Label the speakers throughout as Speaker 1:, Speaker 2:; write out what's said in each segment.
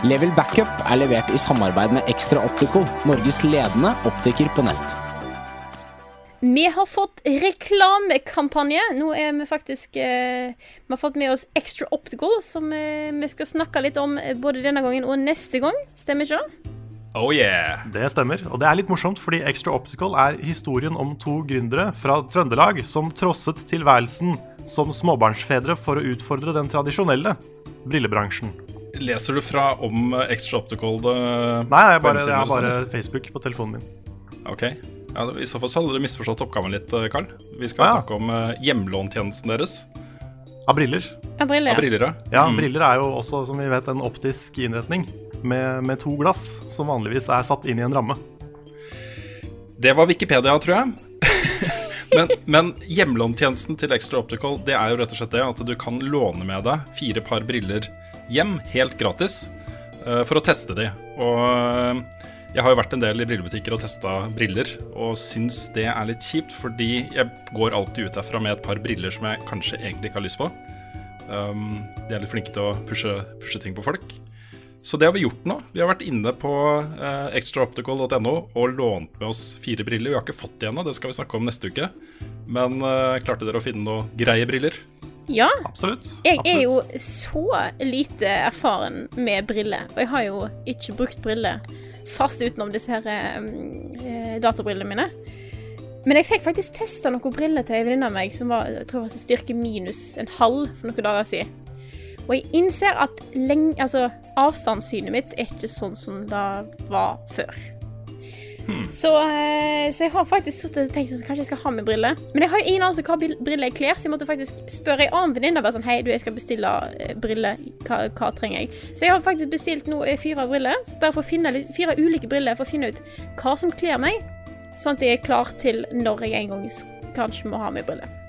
Speaker 1: Level Backup er levert i samarbeid med Extra Optical, Norges ledende optiker på nett.
Speaker 2: Vi har fått reklamekampanje. Nå er vi faktisk eh, Vi har fått med oss Extra Optical, som eh, vi skal snakke litt om både denne gangen og neste gang. Stemmer ikke det?
Speaker 3: Oh yeah!
Speaker 4: Det stemmer. Og det er litt morsomt, fordi Extra Optical er historien om to gründere fra Trøndelag som trosset tilværelsen som småbarnsfedre for å utfordre den tradisjonelle brillebransjen.
Speaker 3: Leser du fra om eh, Extra Optical? Det,
Speaker 4: Nei, jeg bare, jeg
Speaker 3: hjemmesiden
Speaker 4: er bare? Facebook på telefonen min.
Speaker 3: Ok. Ja, I så fall så hadde dere misforstått oppgaven litt, Karl. Carl. Vi skal
Speaker 4: Ah, ja.
Speaker 3: snakke om eh, hjemlåntjenesten deres.
Speaker 4: Av briller.
Speaker 2: Av briller.
Speaker 3: Av briller, ja.
Speaker 4: Ja,
Speaker 3: Mm.
Speaker 4: briller er jo også, som vi vet, en optisk innretning med, med to glass, som vanligvis er satt inn i en ramme.
Speaker 3: Det var Wikipedia, tror jeg. men, men hjemlåntjenesten til Extra Optical Det er jo rett og slett det at du kan låne med deg fire par briller hjem helt gratis eh, for å teste de. Og eh, jeg har jo vært en del i brillebutikker og testa briller, og syns det er litt kjipt, fordi jeg går alltid ut derfra med et par briller som jeg kanskje egentlig ikke har lyst på. Um, de er litt flinke til å pushe, pushe ting på folk. Så det har vi gjort nå. Vi har vært inne på uh, extraoptical.no og lånt med oss fire briller. Vi har ikke fått de ennå, det skal vi snakke om neste uke. Men uh, klarte dere å finne noen greie briller?
Speaker 2: Ja.
Speaker 4: Absolutt.
Speaker 2: Jeg er jo så lite erfaren med briller. Og jeg har jo ikke brukt briller fast utenom disse her eh, databrillene mine. Men jeg fikk faktisk testa noen briller til ei venninne av meg som var, jeg tror jeg var styrke minus en halv for noen dager siden. Og jeg innser at lenge, altså, avstandssynet mitt er ikke sånn som det var før. Så, eh, så jeg har faktisk sittet og tenkt at kanskje jeg skal ha med briller. Men jeg har jo ingen anelse hva briller jeg kler, så jeg måtte faktisk spørre ei annen venninne. bare sånn, Hei, jeg skal bestille eh, briller. Hva, hva trenger jeg? Så jeg har faktisk bestilt nå eh, fire briller. Bare for å finne fire ulike briller for å finne ut hva som kler meg. Sånn at jeg er klar til når jeg en gang kanskje må ha med briller.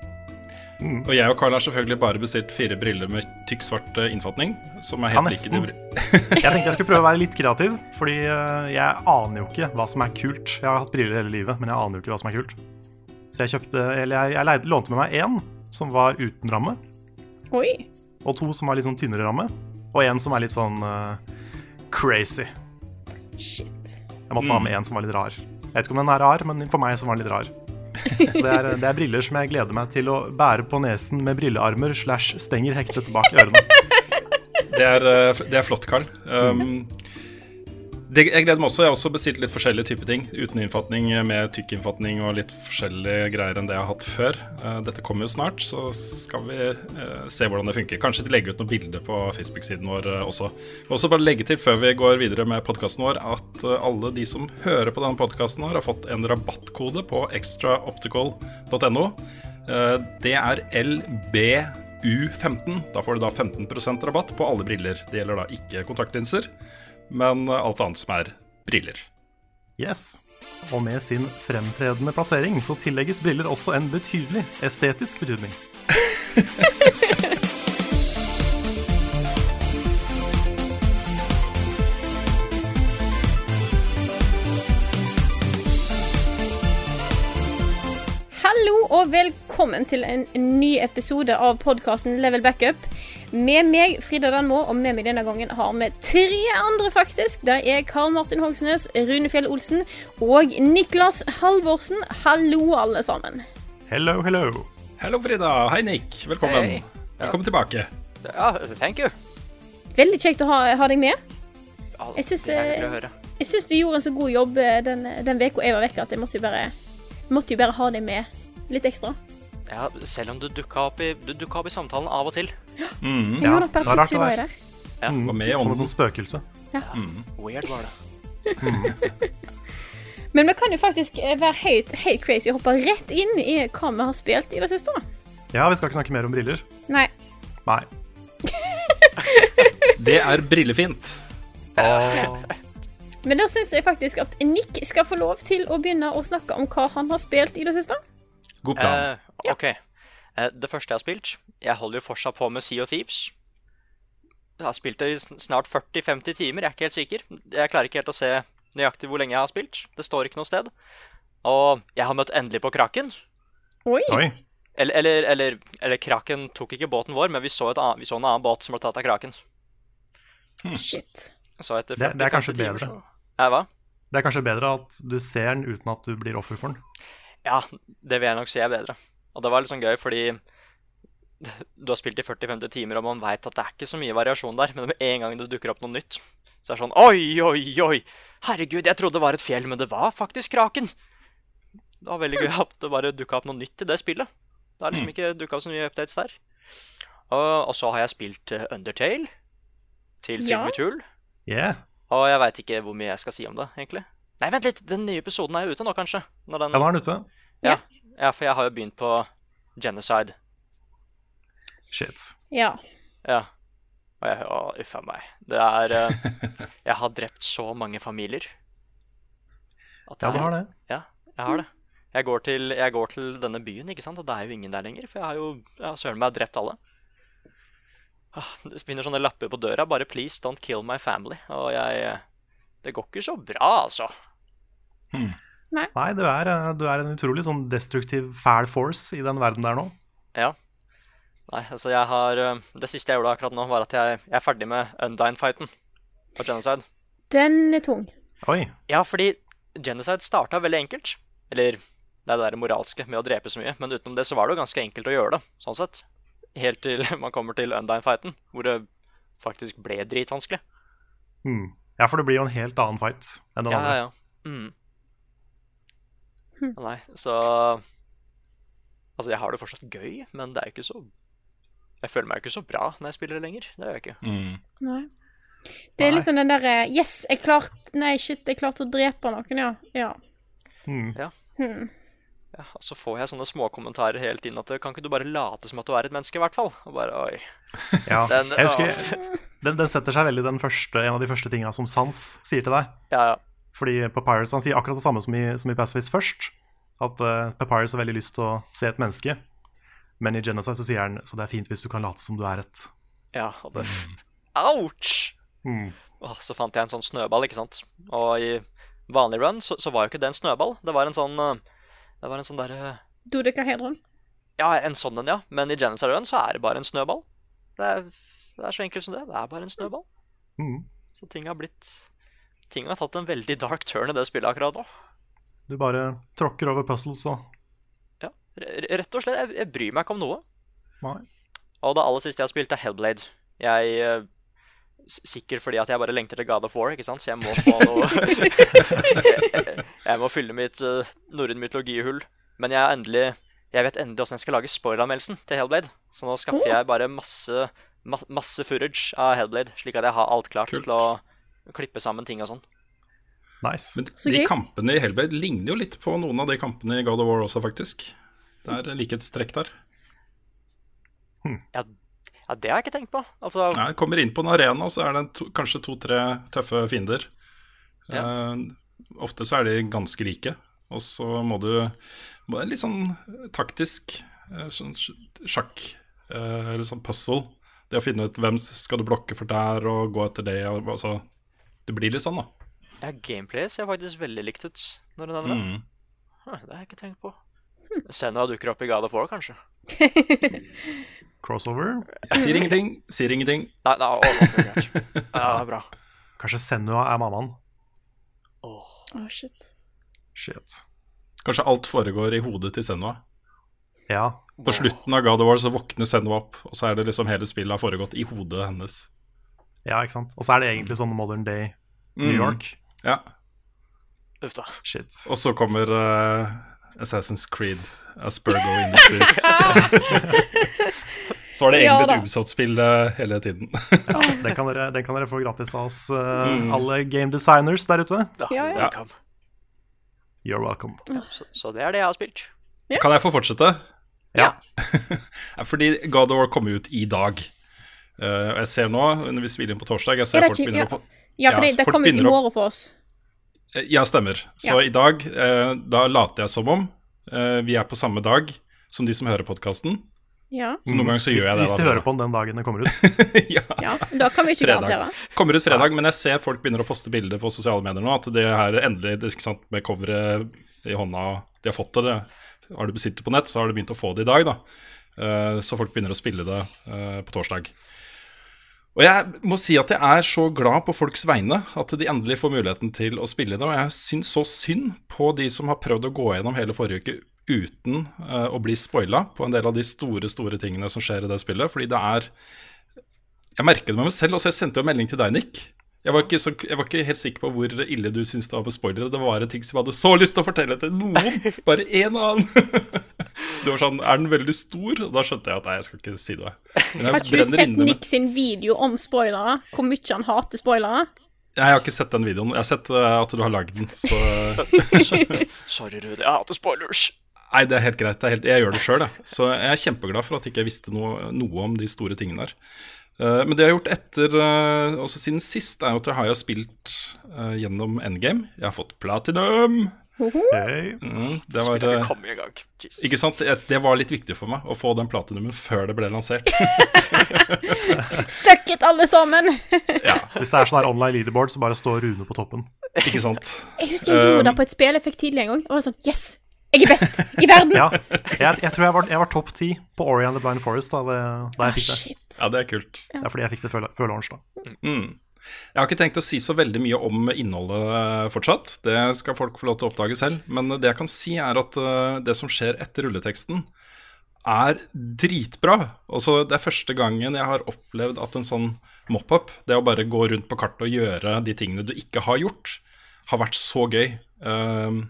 Speaker 3: Og jeg og Carl har selvfølgelig bare bestilt fire briller med tykk svart eh, innfatning. Som er
Speaker 4: Ja,
Speaker 3: helt like de
Speaker 4: nesten. Jeg tenkte jeg skulle prøve å være litt kreativ, fordi eh, jeg aner jo ikke hva som er kult. Jeg har hatt briller hele livet, men jeg aner jo ikke hva som er kult. Så jeg kjøpte, eller jeg, jeg leide, lånte med meg én som var uten ramme,
Speaker 2: Oi.
Speaker 4: og to som var litt sånn tynnere ramme, og en som er litt sånn uh, crazy.
Speaker 2: Shit.
Speaker 4: Jeg måtte ha med en som var litt rar. Jeg vet ikke om den er rar, men for meg så var den litt rar. Så det er, det er briller som jeg gleder meg til å bære på nesen med brillearmer slash stenger hektet bak ørene.
Speaker 3: Det er, eh, det er flott, Carl. Um, det, jeg gleder meg også. Jeg har også bestilt litt forskjellige typer ting. Uten innfatning, med tykk innfatning og litt forskjellige greier enn det jeg har hatt før. Eh, dette kommer jo snart, så skal vi eh, se hvordan det funker. Kanskje de legger ut noen bilder på Facebook-siden vår eh, også. Jeg vil også bare legge til før vi går videre med podkasten vår, at eh, alle de som hører på denne podkasten, har fått en rabattkode på extraoptical.no. Eh, det er LBU15. Da får du da 15% rabatt på alle briller. Det gjelder da ikke kontaktlinser, men alt annet som er briller.
Speaker 4: Yes. Og med sin fremtredende plassering så tillegges briller også en betydelig estetisk betydning.
Speaker 2: Hallo og velkommen til en ny episode av podkasten Level Backup. Med meg, Frida Danmo, og med meg denne gangen har vi tre andre, faktisk. Der er Karl Martin Hogsnes, Rune Fjell Olsen og Niklas Halvorsen. Hallo, alle sammen.
Speaker 4: Hello, hello.
Speaker 3: Hallo, Frida. Hei, Nick. Velkommen.
Speaker 5: Hey.
Speaker 3: Velkommen tilbake.
Speaker 5: Ja, thank you.
Speaker 2: Veldig kjekt å ha, ha deg med. Jeg synes,
Speaker 5: hyggelig
Speaker 2: eh. Jeg syns du gjorde en så god jobb eh, den, uka jeg var vekke, at jeg måtte jo bare, måtte jo bare ha deg med litt ekstra.
Speaker 5: Ja, selv om du dukka opp, i, du opp i samtalen av og til.
Speaker 2: Mm.
Speaker 4: Ja,
Speaker 2: det
Speaker 4: var rart
Speaker 2: å
Speaker 4: det
Speaker 2: var.
Speaker 5: Ja,
Speaker 4: Mm,
Speaker 3: var med i
Speaker 4: som et sånt spøkelse.
Speaker 5: Weird var det.
Speaker 2: Men vi kan jo faktisk eh, være helt, helt crazy og hoppe rett inn i hva vi har spilt i det siste.
Speaker 4: Ja, vi skal ikke snakke mer om briller.
Speaker 2: Nei.
Speaker 4: Nei.
Speaker 3: Det er brillefint.
Speaker 2: Men da syns jeg faktisk at Nick skal få lov til å begynne å snakke om hva han har spilt i det siste.
Speaker 3: God plan.
Speaker 5: Eh, OK. Eh, det første jeg har spilt Jeg holder jo fortsatt på med Sea of Thieves. Jeg har spilt det i snart 40-50 timer, jeg er ikke helt sikker. Jeg klarer ikke helt å se nøyaktig hvor lenge jeg har spilt. Det står ikke noe sted. Og jeg har møtt endelig på Kraken.
Speaker 2: Oi.
Speaker 4: oi.
Speaker 5: Eller, eller, eller, eller Kraken tok ikke båten vår, men vi så, et annet, vi så en annen båt som ble tatt av Kraken.
Speaker 2: Shit.
Speaker 5: Så etter
Speaker 4: Det- det er
Speaker 5: 40-50
Speaker 4: kanskje
Speaker 5: timer
Speaker 4: bedre.
Speaker 5: så- Ja, hva?
Speaker 4: Det er kanskje bedre at du ser den uten at du blir offer for den.
Speaker 5: Ja, det vil jeg nok si er bedre. Og det var litt sånn gøy, fordi du har spilt i 40-50 timer, og man veit at det er ikke så mye variasjon der, men med en gang det dukker opp noe nytt, så er det sånn Oi, oi, oi! Herregud, jeg trodde det var et fjell, men det var faktisk kraken! Det var veldig gøy at det bare dukka opp noe nytt i det spillet. Det har liksom ikke dukka opp så mye updates der. Og, og så har jeg spilt eh, Undertale til
Speaker 2: Ja.
Speaker 5: Filmetul.
Speaker 4: Yeah.
Speaker 5: Og jeg veit ikke hvor mye jeg skal si om det, egentlig. Nei, vent litt, den nye episoden er jo ute nå, kanskje? Når den...
Speaker 4: Ja, nå er den ute.
Speaker 5: Ja. ja, for jeg har jo begynt på Genocide.
Speaker 4: Shit.
Speaker 2: Ja.
Speaker 5: Ja. Og jeg, å, uff a meg. Det er uh, Jeg har drept så mange familier. At
Speaker 4: Ja, du har det.
Speaker 5: Ja, jeg har det. Jeg går, til, jeg går til denne byen, ikke sant, og det er jo ingen der lenger. For jeg har jo jeg har søren meg drept alle. Ah, Det begynner sånne lapper på døra. Bare 'please don't kill my family'. Og jeg Det går ikke så bra, altså.
Speaker 4: Nei, du er, eh, du er en utrolig sånn destruktiv fæl force i den verden der nå.
Speaker 5: Ja. Nei, altså jeg har eh, Det siste jeg gjorde akkurat nå, var at jeg, jeg er ferdig med Undyne-fighten på Genocide.
Speaker 2: Den er tung.
Speaker 4: Oi.
Speaker 5: Ja, fordi Genocide starta veldig enkelt. Eller det er det der moralske med å drepe så mye, men utenom det så var det jo ganske enkelt å gjøre det, sånn sett. Helt til man kommer til Undyne-fighten, hvor det faktisk ble dritvanskelig.
Speaker 4: Mm. Ja, for det blir jo en helt annen fight enn den
Speaker 5: Ja,
Speaker 4: andre.
Speaker 5: ja, ja. Mm. Nei, så Altså, jeg har det fortsatt gøy, men det er ikke så Jeg føler meg ikke så bra når jeg spiller det lenger. Det gjør jeg ikke.
Speaker 3: Mm.
Speaker 2: Nei. Det er liksom den derre Yes, jeg klarte Nei, shit, jeg klarte å drepe noen, ja. Ja.
Speaker 4: Mm.
Speaker 2: ja. Mm.
Speaker 5: Ja, og så får jeg sånne småkommentarer hele tiden at kan ikke du bare late som at du er et menneske, i hvert fall? Og bare oi.
Speaker 4: Ja.
Speaker 5: Den-
Speaker 4: Jeg husker, den, den setter seg veldig den første, en av de første tinga som Sans sier til deg.
Speaker 5: Ja, ja.
Speaker 4: Fordi Papyrus han sier akkurat det samme som i, som i Pacifist først. At uh, Papyrus har veldig lyst til å se et menneske. Men i Genocide så sier han så det er fint hvis du kan late som du er et.
Speaker 5: Ja, og det Ouch!
Speaker 4: Mm.
Speaker 5: Oh, så fant jeg en sånn snøball, ikke sant. Og i vanlig run så, så var jo ikke det en snøball. Det var en sånn eh, Det var en sånn derre
Speaker 2: Dodekahedron.
Speaker 5: Ja, en sånn en, ja. Men i Genocide run så er det bare en snøball. Det er, det er så enkelt som det. Det er bare en snøball.
Speaker 4: Mm.
Speaker 5: Så ting har blitt Ting har tatt en veldig dark turn i det spillet akkurat nå.
Speaker 4: Du bare tråkker over puzzles og
Speaker 5: Ja, Rett og slett. Jeg, jeg bryr meg ikke om noe.
Speaker 4: Nei.
Speaker 5: Og det aller siste jeg har spilt, er Hellblade. Jeg eh, Sikkert fordi at jeg bare lengter til God of War, ikke sant? så jeg må få noe Jeg må fylle mitt uh, norrøn mytologihull. Men jeg, endelig, jeg vet endelig åssen jeg skal lage spoileranmeldelsen til Hellblade. Så nå skaffer jeg bare masse, ma masse footage av Hellblade, slik at jeg har alt klart
Speaker 3: Kult.
Speaker 5: til å klippe sammen ting og sånn.
Speaker 4: Nice.
Speaker 3: Men de
Speaker 2: okay.
Speaker 3: kampene i Hellblade ligner jo litt på noen av de kampene i God of War også, faktisk. Det er likhetstrekk der.
Speaker 5: Ja, det har jeg ikke tenkt på. Altså,
Speaker 3: Ja, jeg kommer inn på en arena, så er det to, kanskje to-tre tøffe fiender. Eh, ofte så er de ganske like, og så må du Litt sånn taktisk eh, sånn sjakk, eh, eller sånn puzzle. Det å finne ut hvem skal du blokke for der, og gå etter det. Og, altså, det blir litt sånn, da.
Speaker 5: ja, Gameplay ser faktisk veldig likt ut når du nevner det.
Speaker 3: Mm.
Speaker 5: Huh, Det har jeg ikke tenkt på. Senua dukker opp i God of War, kanskje.
Speaker 4: Crossover.
Speaker 3: Jeg sier ingenting, sier ingenting.
Speaker 5: Nei, nei, å. Ja, det er bra.
Speaker 4: Kanskje Senua er mammaen.
Speaker 2: Å, shit.
Speaker 4: Shit.
Speaker 3: Kanskje alt foregår i hodet til Senua.
Speaker 4: Ja.
Speaker 3: På slutten av God of War så våkner Senua opp, og så er det liksom hele spillet har foregått i hodet hennes.
Speaker 4: Ja, ikke sant. Og så er det egentlig sånn modern day New
Speaker 3: Mm.
Speaker 4: York.
Speaker 3: Ja,
Speaker 5: Uff da.
Speaker 4: Shit.
Speaker 3: Og så kommer uh, Assassin's Creed, Aspergo Industries. så var det egentlig
Speaker 2: ja,
Speaker 3: et Ubisoft-spill uh, hele tiden.
Speaker 4: Ja, den, kan dere, den kan dere få gratis av oss, uh,
Speaker 3: Mm.
Speaker 4: alle game designers der ute.
Speaker 5: Da,
Speaker 2: Ja, ja.
Speaker 5: welcome.
Speaker 4: You're welcome.
Speaker 5: Så, så det er det jeg har spilt.
Speaker 3: Kan jeg få fortsette?
Speaker 4: Ja.
Speaker 3: Ja, Fordi God of War kom ut i dag. Eh, og jeg ser nå, når vi spiller inn på torsdag jeg ser
Speaker 2: Er
Speaker 3: folk begynner
Speaker 2: ja.
Speaker 3: å
Speaker 2: Ja,
Speaker 3: Ja,
Speaker 2: fordi det kommer ut i morgen for oss.
Speaker 3: Eh, Ja, stemmer. Så
Speaker 2: Ja.
Speaker 3: i dag, eh, da later jeg som om eh, vi er på samme dag som de som hører podkasten.
Speaker 2: Ja.
Speaker 3: Så noen ganger så gjør jeg det.
Speaker 4: hvis de hører på den den dagen den kommer ut.
Speaker 3: ja.
Speaker 2: ja. Da kan vi ikke
Speaker 3: Fredag.
Speaker 2: garantere.
Speaker 3: Kommer ut fredag, men jeg ser folk begynner å poste bilder på sosiale medier nå. At det her endelig, det, ikke sant, med coveret i hånda, de har fått det. det. Har du bestilt det på nett, så har du begynt å få det i dag, da. Uh, så folk begynner å spille det uh, på torsdag. Og jeg må si at jeg er så glad på folks vegne at de endelig får muligheten til å spille det. Og jeg syns så synd på de som har prøvd å gå gjennom hele forrige uke uten uh, å bli spoila på en del av de store, store tingene som skjer i det spillet. Fordi det er Jeg merker det med meg selv. Også jeg sendte jo melding til deg, Nick. Jeg var, ikke så, jeg var ikke helt sikker på hvor ille du syntes det var med spoilere. Det var ting som jeg hadde så lyst til å fortelle til noen. Bare én annen. Du var sånn Er den veldig stor? Og da skjønte jeg at nei, jeg skal ikke si det. Men jeg
Speaker 2: Har ikke du sett Nick sin video om spoilere? Hvor mye han hater spoilere?
Speaker 3: Jeg har ikke sett den videoen. Jeg har sett eh, at du har lagd den. Så
Speaker 5: Sorry, Rudi. Jeg hater spoilers.
Speaker 3: Nei, det er helt greit. Det er helt, jeg gjør det sjøl, jeg. Så jeg er kjempeglad for at jeg ikke visste noe, noe om de store tingene der. Eh, men det jeg har gjort etter, eh, også siden sist, er at jeg har jo spilt eh, gjennom Endgame. Jeg har fått platinum.
Speaker 4: Hey.
Speaker 3: Mm, det var,
Speaker 5: ikke i gang.
Speaker 3: Ikke sant? Det, var litt viktig for meg å få den platinumen før det ble lansert.
Speaker 2: Søkket alle sammen!
Speaker 4: Hvis det er sånn her online leaderboard, så bare står Rune på toppen.
Speaker 3: Ikke sant?
Speaker 2: Jeg husker jeg gjorde det på et spill jeg fikk tidlig en gang. Og var sånn Yes! Jeg er best i verden!
Speaker 4: Ja, jeg, jeg tror jeg var, jeg var topp ti på Ori and the Blind Forest da, det, da jeg fikk det.
Speaker 2: Shit.
Speaker 3: Ja, det er kult.
Speaker 4: Det er fordi jeg fikk det før, før launch, da.
Speaker 3: Mm. Jeg har ikke tenkt å si så veldig mye om innholdet eh, fortsatt. Det skal folk få lov til å oppdage selv. Men det jeg kan si, er at eh, det som skjer etter rulleteksten, er dritbra. Altså, det er første gangen jeg har opplevd at en sånn mop-up, det å bare gå rundt på kartet og gjøre de tingene du ikke har gjort, har vært så gøy. Um,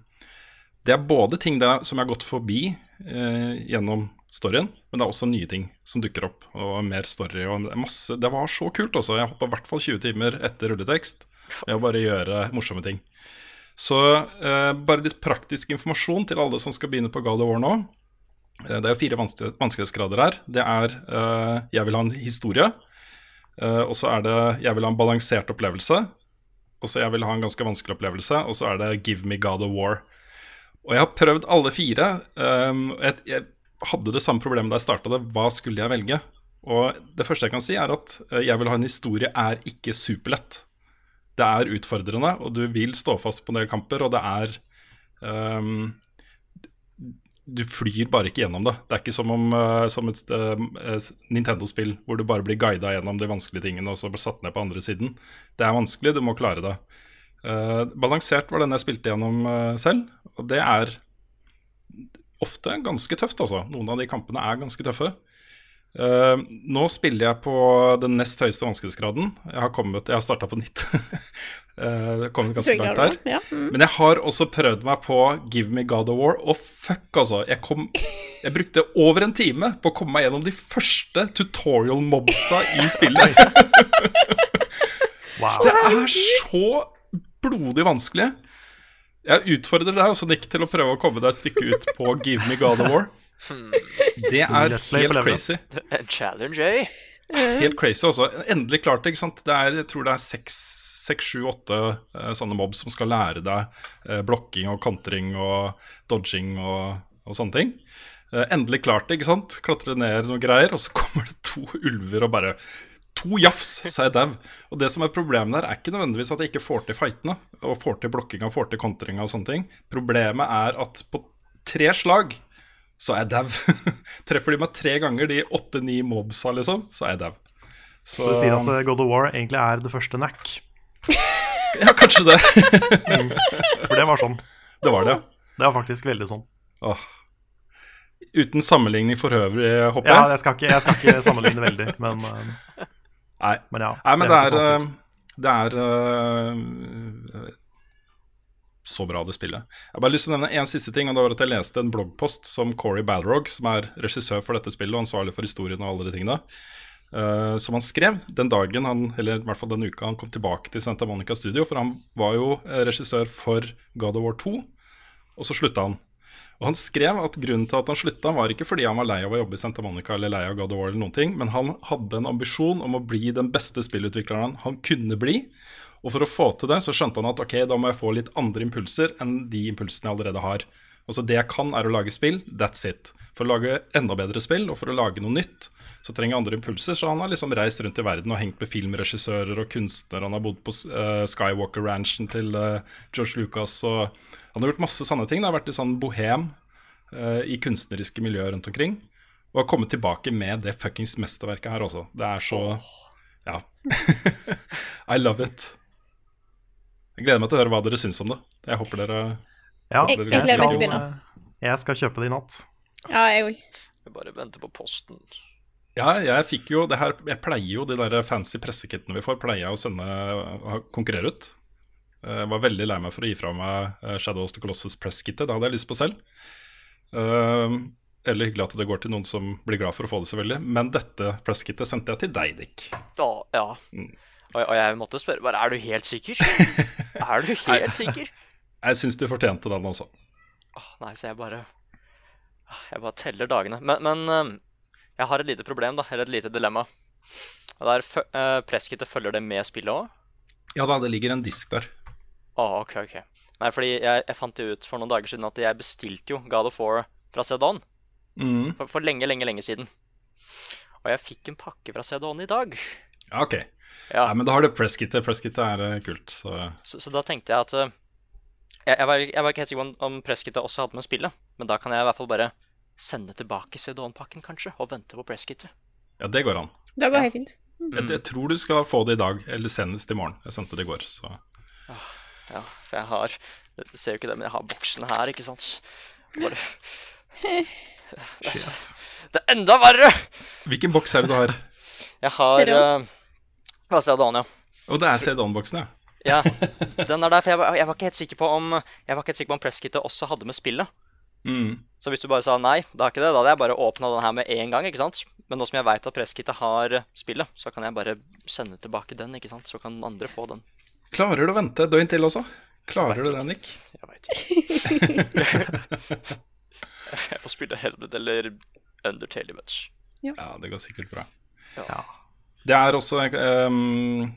Speaker 3: det er både ting der som har gått forbi eh, gjennom storyen, men det er også nye ting som dukker opp, og mer story. og masse, Det var så kult, altså. Jeg hoppa i hvert fall 20 timer etter rulletekst med å bare gjøre morsomme ting. Så eh, bare litt praktisk informasjon til alle som skal begynne på God of War nå. Eh, det er jo fire vanske- vanskelighetsgrader her. Det er eh, 'jeg vil ha en historie', eh, og så er det 'jeg vil ha en balansert opplevelse', og så 'jeg vil ha en ganske vanskelig opplevelse', og så er det 'give me God of War'. Og jeg har prøvd alle fire. Um, jeg, jeg hadde det samme problemet da jeg starta det. Hva skulle jeg velge? Og det første jeg kan si, er at eh, jeg vil ha en historie er ikke superlett. Det er utfordrende, og du vil stå fast på en del kamper, og det er um, Du flyr bare ikke gjennom det. Det er ikke som, om, uh, som et uh, Nintendo-spill hvor du bare blir guida gjennom de vanskelige tingene og så blir satt ned på andre siden. Det er vanskelig, du må klare det. Eh, balansert var den jeg spilte gjennom eh, selv, og det er ofte ganske tøft, altså. Noen av de kampene er ganske tøffe. Uh, nå spiller jeg på den nest høyeste vanskelighetsgraden. Jeg har, kommet, jeg har starta på nytt. uh, kommet ganske langt der.
Speaker 2: Ja. Mm.
Speaker 3: Men jeg har også prøvd meg på Give Me God of War, og fuck, altså. Jeg, kom, jeg brukte over en time på å komme meg gjennom de første tutorial-mobsa i spillet.
Speaker 4: Wow.
Speaker 3: Det er så blodig vanskelig. Jeg utfordrer deg også, Nick, til å prøve å komme deg et stykke ut på Give Me God of War. Det er helt crazy.
Speaker 5: En challenge, eh?
Speaker 3: Helt crazy også. Endelig klart det, ikke sant. Det er, jeg tror det er seks, seks sju, åtte eh, sånne mobs som skal lære deg eh, blokking og kontring og dodging og, og sånne ting. Eh, endelig klart det, ikke sant. Klatre ned noen greier, og så kommer det to ulver og bare To jafs, så er jeg dau. Og det som er problemet der, er ikke nødvendigvis at jeg ikke får til fightene, og får til blokkinga, får til kontringa og sånne ting. Problemet er at på tre slag så er jeg dau. Treffer de meg tre ganger, de åtte-ni mobsa, liksom, så er jeg dau.
Speaker 4: Så du sier at eh, God of War egentlig er det første NAC?
Speaker 3: Ja, kanskje det.
Speaker 4: For det var sånn.
Speaker 3: Det var det.
Speaker 4: Det var faktisk veldig sånn.
Speaker 3: Åh. Uten sammenligning for øvrig, håper
Speaker 4: Ja,
Speaker 3: jeg.
Speaker 4: jeg skal ikke, jeg skal ikke sammenligne veldig, men, eh,
Speaker 3: Nei.
Speaker 4: men ja.
Speaker 3: Nei, men det er,
Speaker 4: det sånn
Speaker 3: eh, det er uh, så bra, det spillet. Jeg har bare lyst til å nevne én siste ting, og det var at jeg leste en bloggpost som Corey Balrog, som er regissør for dette spillet og ansvarlig for historien og alle de tingene, uh, som han skrev den dagen han, eller i hvert fall den uka han kom tilbake til Santa Monica Studio, for han var jo regissør for God of War 2, og så slutta han. Og Han skrev at grunnen til at han slutta, var ikke fordi han var lei av å jobbe i Santa Monica eller lei av God of War, eller noen ting, men han hadde en ambisjon om å bli den beste spillutvikleren han kunne bli. Og for å få til det, så skjønte han at ok, da må jeg få litt andre impulser enn de impulsene jeg allerede har. Altså Det jeg kan, er å lage spill. That's it. For å lage enda bedre spill, og for å lage noe nytt, så trenger jeg andre impulser. Så han har liksom reist rundt i verden og hengt med filmregissører og kunstnere. Han har bodd på uh, Skywalker Ranchen til uh, George Lucas. Og han har gjort masse sanne ting. Det har vært litt sånn bohem uh, i kunstneriske miljøer rundt omkring. Og har kommet tilbake med det fuckings mesterverket her også. Det er så Ja. I love it. Jeg gleder meg til å høre hva dere syns om det. Jeg håper dere
Speaker 4: Ja,
Speaker 2: Jeg-
Speaker 3: jeg
Speaker 2: gleder meg til å
Speaker 4: skal,
Speaker 2: begynne.
Speaker 4: eh, Jeg skal kjøpe det i natt.
Speaker 2: Ja, jeg òg.
Speaker 5: Jeg bare venter på posten.
Speaker 3: Ja, jeg fikk jo det her Jeg pleier jo de der fancy pressekittene vi får, pleier jeg å sende konkurrere ut. Jeg var veldig lei meg for å gi fra meg eh, Shadow of the Colossus presskittet. Det hadde jeg lyst på selv. Uh, eller hyggelig at det går til noen som blir glad for å få det, selvfølgelig. Men dette presskittet sendte jeg til deg, Dick.
Speaker 5: Ja, ja.
Speaker 3: Mm.
Speaker 5: Og, og jeg måtte spørre bare, er du helt sikker? er du helt sikker?
Speaker 3: Jeg syns du fortjente den også.
Speaker 5: Åh, nei, så jeg bare Jeg bare teller dagene. Men, men jeg har et lite problem, da. Eller et lite dilemma. Og det er fø- eh, Presskittet følger det med spillet òg?
Speaker 3: Ja da, det ligger en disk der.
Speaker 5: Å, ok, ok. Nei, fordi jeg, jeg fant jo ut for noen dager siden at jeg bestilte jo God of War fra CD-ON.
Speaker 3: Mm.
Speaker 5: For, for lenge, lenge, lenge siden. Og jeg fikk en pakke fra CD-ON i dag.
Speaker 3: Ja, ok.
Speaker 5: Ja,
Speaker 3: Nei, men da har du presskittet. Presskittet er eh, kult. Så
Speaker 5: så, så da tenkte jeg at øh, jeg, jeg, var, jeg var ikke helt sikker på om, om også hadde med spillet. Men da kan jeg i hvert fall bare sende tilbake CD-ON-pakken, kanskje, og vente på presskittet.
Speaker 3: ja, det går an.
Speaker 2: Det går helt fint.
Speaker 3: Jeg, jeg tror du skal få det i dag, eller senest i morgen. Jeg sendte det i går, så
Speaker 5: Ja, for jeg har Du ser jo ikke det, men jeg har boksen her, ikke sant? Bare,
Speaker 4: Shit.
Speaker 5: det er enda verre!
Speaker 3: Hvilken boks er det du har?
Speaker 5: Jeg har
Speaker 2: CD-ON?
Speaker 5: uh, Hva sa Dan, ja.
Speaker 3: Og det er CD-on-boksen, ja.
Speaker 5: Ja. Den er der, for jeg var, jeg var ikke helt sikker på om Jeg var ikke helt sikker på om presskittet også hadde med spillet.
Speaker 3: Mm.
Speaker 5: Så hvis du bare sa nei, da har ikke det, da hadde jeg bare åpna den her med en gang, ikke sant? Men nå som jeg veit at presskittet har spillet, så kan jeg bare sende tilbake den, ikke sant? Så kan andre få den.
Speaker 3: Klarer du å vente et døgn til også? Klarer du det, Nick?
Speaker 5: Jeg veit ikke. jeg får spille Helmet eller Undertale imens.
Speaker 3: Ja, det går sikkert bra.
Speaker 4: Ja.
Speaker 3: Det er også ehm,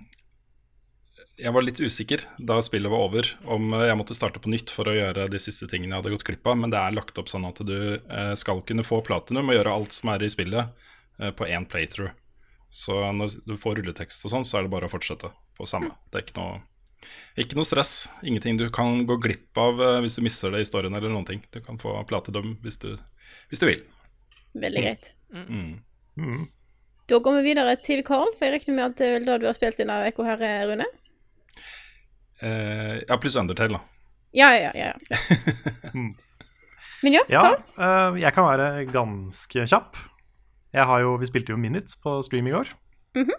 Speaker 3: Jeg var litt usikker da spillet var over, om eh, jeg måtte starte på nytt for å gjøre de siste tingene jeg hadde gått glipp av, men det er lagt opp sånn at du eh, skal kunne få platinum og gjøre alt som er i spillet, eh, på én playthrough. Så når du får rulletekst og sånn, så er det bare å fortsette på samme. Det er ikke noe, ikke noe stress. Ingenting du kan gå glipp av hvis du mister det i storyen eller noen ting. Du kan få platinum hvis du, hvis du vil.
Speaker 2: Veldig greit.
Speaker 3: Mm.
Speaker 4: Mm.
Speaker 2: Da går vi videre til Carl, for jeg regner med at det er vel da du har spilt inn av Ekko her, Rune?
Speaker 3: Eh, ja, pluss Undertale, da.
Speaker 2: Ja, ja, ja. ja. Men ja,
Speaker 4: Ja,
Speaker 2: Carl?
Speaker 4: eh, jeg kan være ganske kjapp. Jeg har jo, Vi spilte jo Minutes på stream i går.
Speaker 2: Mhm.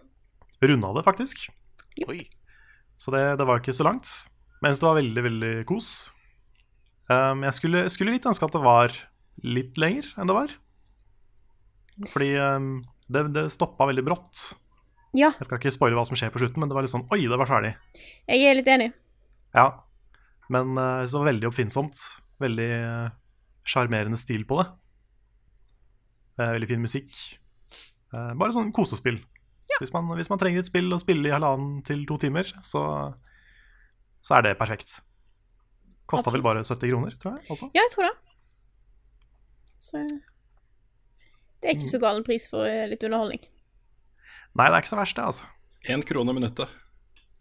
Speaker 4: Runda det, faktisk.
Speaker 5: Oi.
Speaker 4: Så det, det var ikke så langt. Mens det var veldig, veldig kos. Um, jeg skulle, skulle litt ønske at det var litt lenger enn det var. Fordi um, det, det stoppa veldig brått.
Speaker 2: Ja,
Speaker 4: Jeg skal ikke spoile hva som skjer på slutten, men det var litt sånn Oi, det var ferdig.
Speaker 2: jeg er litt enig.
Speaker 4: Ja. Men uh, så veldig oppfinnsomt. Veldig uh, sjarmerende stil på det. Uh, veldig fin musikk. Bare sånn kosespill. Så hvis, man, hvis man trenger et spill å spille i halvannen til to timer, så, så er det perfekt. Kosta vel bare 70 kroner, tror jeg. også.
Speaker 2: Ja, jeg tror det. Så Det er ikke så gal pris for eh, litt underholdning.
Speaker 4: Nei, det er ikke så verst, det, altså.
Speaker 3: Én krone minuttet.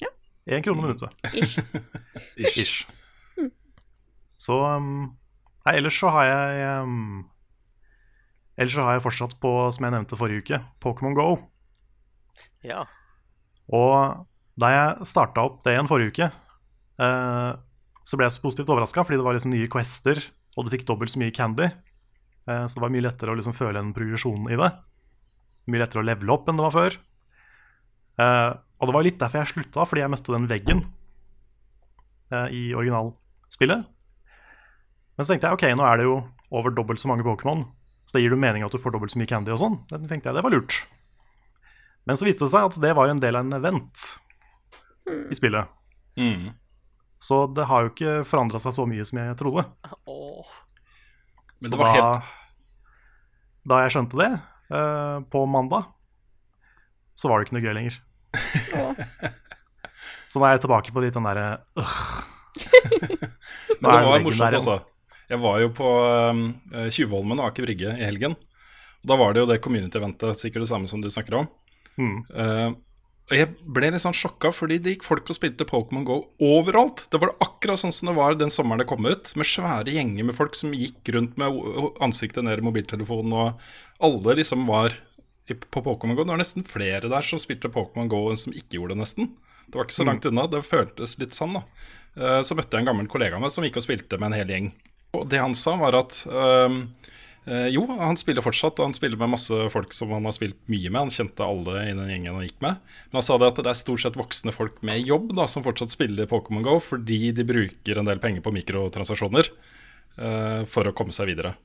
Speaker 3: Ja.
Speaker 4: Én krone minuttet.
Speaker 2: Ish.
Speaker 3: Ish.
Speaker 4: Ish. Så um, Nei, ellers så har jeg um, Ellers så har jeg fortsatt på, som jeg nevnte forrige uke, Pokémon Go.
Speaker 5: Ja.
Speaker 4: Og da jeg starta opp det igjen forrige uke, uh, så ble jeg så positivt overraska, fordi det var liksom nye quester, og du fikk dobbelt så mye candy. Uh, så det var mye lettere å liksom føle en progresjon i det. Mye lettere å levele opp enn det var før. Eh, og det var litt derfor jeg slutta, fordi jeg møtte den veggen eh, i originalspillet. Men så tenkte jeg ok, nå er det jo over dobbelt så mange Pokémon, så det gir jo mening at du får dobbelt så mye candy og sånn. Da tenkte jeg det var lurt. Men så viste det seg at det var en del av en event i spillet.
Speaker 3: Mm.
Speaker 4: Så det har jo ikke forandra seg så mye som jeg trodde.
Speaker 5: Åh.
Speaker 3: Men det var
Speaker 4: da,
Speaker 3: helt
Speaker 4: da jeg skjønte det, eh, på mandag, så var det ikke noe gøy lenger. Så nå er jeg tilbake på litt den derre øh,
Speaker 3: Men det var morsomt,
Speaker 4: der
Speaker 3: altså. Jeg var jo på um, eh, Tjuvholmen og Aker Brygge i helgen. Og Da var det jo det community-eventet, sikkert det samme som du snakker om.
Speaker 4: mm,
Speaker 3: Eh, og jeg ble litt sånn sjokka, fordi det gikk folk og spilte Pokémon GO overalt. Det var akkurat sånn som det var den sommeren det kom ut, med svære gjenger med folk som gikk rundt med ansiktet ned i mobiltelefonen, og alle liksom var på Pokémon Go. Det var nesten flere der som spilte Pokémon Go enn som ikke gjorde det, nesten. Det var ikke så langt unna. Det føltes litt sånn, da. Eh, Så møtte jeg en gammel kollega av meg som gikk og spilte med en hel gjeng. Og det han sa, var at ehm, eh, jo, han spiller fortsatt, og han spiller med masse folk som han har spilt mye med. Han kjente alle i den gjengen han gikk med. Men han sa det at det er stort sett voksne folk med jobb da, som fortsatt spiller Pokémon Go, fordi de bruker en del penger på mikrotransaksjoner eh, for å komme seg videre.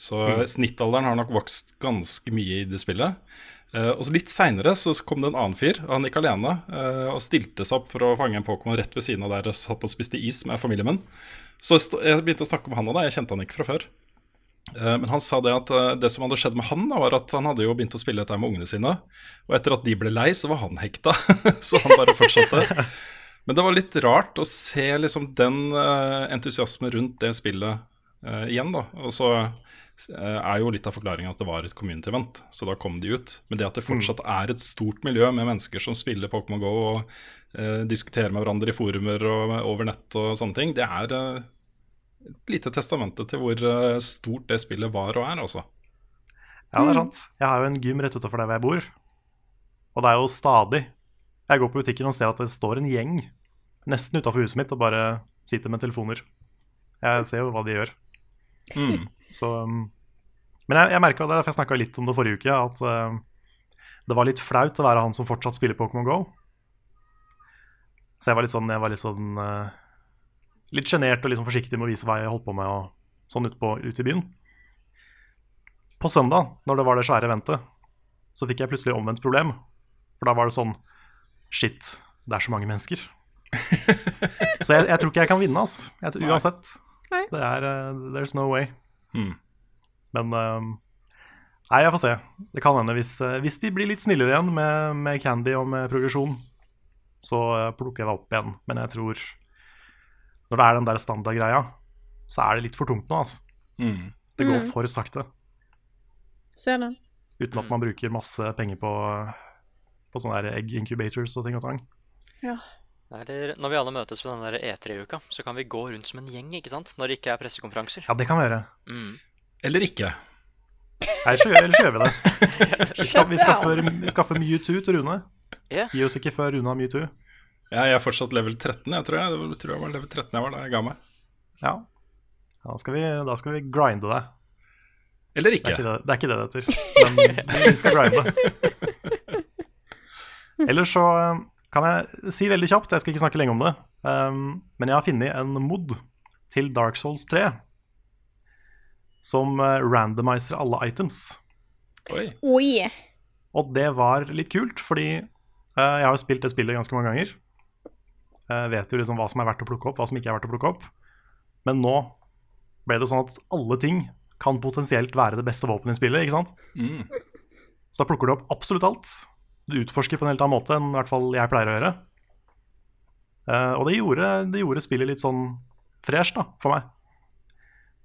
Speaker 3: Så snittalderen har nok vokst ganske mye i det spillet. Eh, og så Litt seinere kom det en annen fyr. Han gikk alene eh, og stilte seg opp for å fange en Pokémon rett ved siden av der og satt og spiste is med familien min. Så jeg begynte å snakke med han og da. Jeg kjente han ikke fra før. Eh, Men han sa det at eh, det som hadde skjedd med han, var at han hadde jo begynt å spille dette med ungene sine. Og etter at de ble lei, så var han hekta. så han bare fortsatte. Men det var litt rart å se liksom den eh, entusiasmen rundt det spillet uh, igjen, da. Og så er jo litt av forklaringen at det var et community event, så da kom de ut. Men det at det fortsatt er et stort miljø med mennesker som spiller Pokémon GO og uh, diskuterer med hverandre i forumer og over nett og sånne ting, det er eh, et lite testamente til hvor eh, stort det spillet var og er, altså.
Speaker 4: Ja, det er sant. Jeg har jo en gym rett utenfor der hvor jeg bor. Og det er jo stadig Jeg går på butikken og ser at det står en gjeng nesten utafor huset mitt og bare sitter med telefoner. Jeg ser jo hva de gjør.
Speaker 3: Mm.
Speaker 4: Så, um, men jeg, jeg merka, det er derfor jeg snakka litt om det forrige uke, at uh, det var litt flaut å være han som fortsatt spiller Pokémon GO. Så jeg var litt sånn, jeg var litt sånn uh, Litt sjenert og sånn forsiktig med å vise hva jeg holdt på med, og sånn ute ut i byen. På søndag, når det var det svære eventet, så fikk jeg plutselig omvendt problem. For da var det sånn Shit, det er så mange mennesker. så jeg, jeg tror ikke jeg kan vinne, altså. Jeg, uansett.
Speaker 2: Nei.
Speaker 4: Det er uh, There's no way.
Speaker 3: Hmm.
Speaker 4: Men uh, Nei, jeg får se. Det kan hende hvis, uh, hvis de blir litt snillere igjen med, med Candy og med progresjon, så eh, plukker jeg det opp igjen. Men jeg tror Når det er den der standardgreia, så er det litt for tungt nå, altså.
Speaker 3: Mm.
Speaker 4: Det går
Speaker 2: Mm.
Speaker 4: for sakte.
Speaker 2: Ser den.
Speaker 4: Uten at man bruker masse penger på, på sånne der egg incubators og ting og tang.
Speaker 2: Ja.
Speaker 5: Eller når vi alle møtes på den der E3-uka, så kan vi gå rundt som en gjeng, ikke sant? Når det ikke er pressekonferanser.
Speaker 4: Ja, det kan vi gjøre.
Speaker 5: Mm.
Speaker 3: Eller ikke.
Speaker 4: Ellers så, eller så gjør vi det. Vi, skal, vi, skaffer, vi skaffer Mewtwo til Rune.
Speaker 5: Yeah.
Speaker 4: Gi oss ikke før Rune har Mewtwo.
Speaker 3: Ja, jeg er fortsatt level 13, jeg tror jeg. Det tror jeg var level 13 jeg var da jeg ga meg.
Speaker 4: Ja. Da skal vi, da skal vi grinde deg.
Speaker 3: Eller
Speaker 4: Det er
Speaker 3: ikke.
Speaker 4: det, er ikke det det heter. Men vi skal grinde. Ellers så eh, kan jeg si veldig kjapt, jeg skal ikke snakke lenge om det, um, men jeg har funnet en mod til Dark Souls 3 som eh, randomiser alle items.
Speaker 3: Oi.
Speaker 2: Oi.
Speaker 4: Og det var litt kult, fordi uh, jeg har jo spilt det spillet ganske mange ganger. Jeg vet jo liksom hva som er verdt å plukke opp, hva som ikke er verdt å plukke opp. Men nå ble det sånn at alle ting kan potensielt være det beste våpenet i spillet, ikke sant?
Speaker 3: Mm.
Speaker 4: Så da plukker du opp absolutt alt. Du utforsker på en helt annen måte enn i hvert fall jeg pleier å gjøre. Eh, og det gjorde, det gjorde spillet litt sånn fresh da, for meg.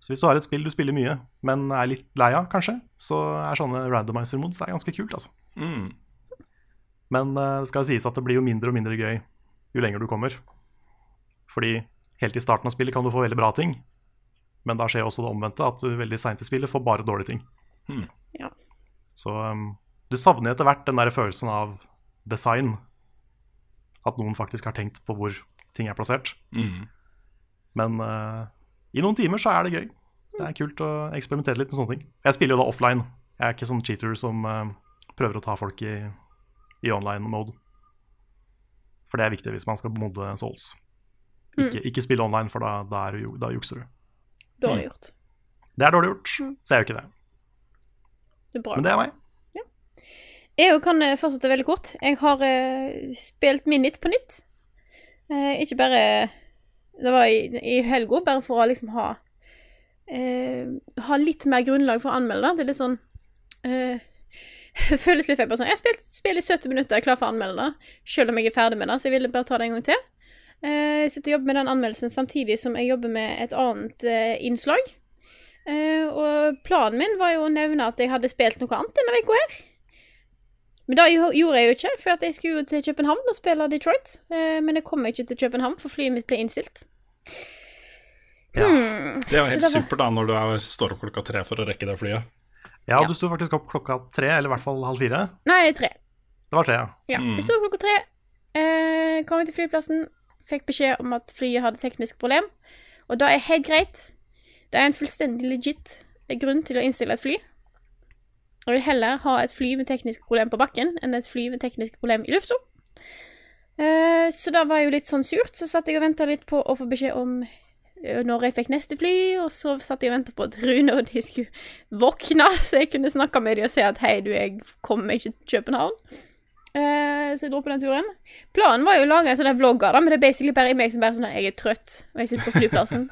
Speaker 4: Så hvis du har et spill du spiller mye, men er litt lei av, kanskje, så er sånne randomizer mods er ganske kult, altså.
Speaker 3: Mm.
Speaker 4: Men eh, det skal sies at det blir jo mindre og mindre gøy jo lenger du kommer. Fordi helt i starten av spillet kan du få veldig bra ting, men da skjer også det omvendte, at du veldig seint i spillet får bare dårlige ting.
Speaker 3: Hmm.
Speaker 2: Ja.
Speaker 4: Så um, du savner etter hvert den der følelsen av design. At noen faktisk har tenkt på hvor ting er plassert.
Speaker 3: Mm.
Speaker 4: Men uh, i noen timer så er det gøy. Det er kult å eksperimentere litt med sånne ting. Jeg spiller jo da offline. Jeg er ikke sånn cheater som uh, prøver å ta folk i, i online mode. For det er viktig hvis man skal modde Souls. Ikke, ikke spille online, for da, da, er da jukser du.
Speaker 2: Dårlig gjort.
Speaker 4: Det er dårlig gjort, så jeg gjør ikke det.
Speaker 2: Det er bra.
Speaker 4: Men det er meg.
Speaker 2: Jeg jo kan eh, fortsette veldig kort. Jeg har uh, spilt Minit på nytt. Uh, ikke bare Det var i, i helga, bare for å liksom ha uh, Ha litt mer grunnlag for å anmelde. Det er litt sånn eh, Det føles litt feil. Sånn. Jeg har spilt spill i 70 minutter, jeg er klar for å anmelde det. Selv om jeg er ferdig med det, så jeg ville bare ta det en gang til. Eh, jeg sitter og jobber med den anmeldelsen samtidig som jeg jobber med et annet eh, innslag. Eh, og planen min var jo å nevne at jeg hadde spilt noe annet denne uka her. Men det gjorde jeg jo ikke, for jeg skulle jo til København og spille Detroit. Men jeg kom ikke til København, for flyet mitt ble innstilt.
Speaker 4: Ja.
Speaker 2: Hmm.
Speaker 3: Det er jo helt supert da når du er, står opp klokka tre for å rekke det flyet.
Speaker 4: Ja,
Speaker 2: Ja.
Speaker 4: du sto faktisk opp klokka tre, eller i hvert fall halv fire.
Speaker 2: Nei, tre.
Speaker 4: Det var tre, ja.
Speaker 2: Ja.
Speaker 3: Mm.
Speaker 2: Jeg sto klokka tre, eh, kom til flyplassen, fikk beskjed om at flyet hadde teknisk problem. Og da er helt greit. Det er en fullstendig legit grunn til å innstille et fly. Jeg vil heller ha et fly med teknisk problem på bakken enn et fly med teknisk problem i lufta. Eh, så da var jeg jo litt sånn surt. Så satt jeg og venta litt på å få beskjed om når jeg fikk neste fly, og så satt jeg og venta på at Rune og de skulle våkne, så jeg kunne snakke med dem og si at hei, du, jeg kommer ikke til København. Uh, så jeg dro på den turen. Planen var jo å lage en sånn vlogg av det, men det er basically bare meg som bare sånn Jeg er trøtt, og jeg sitter på flyplassen.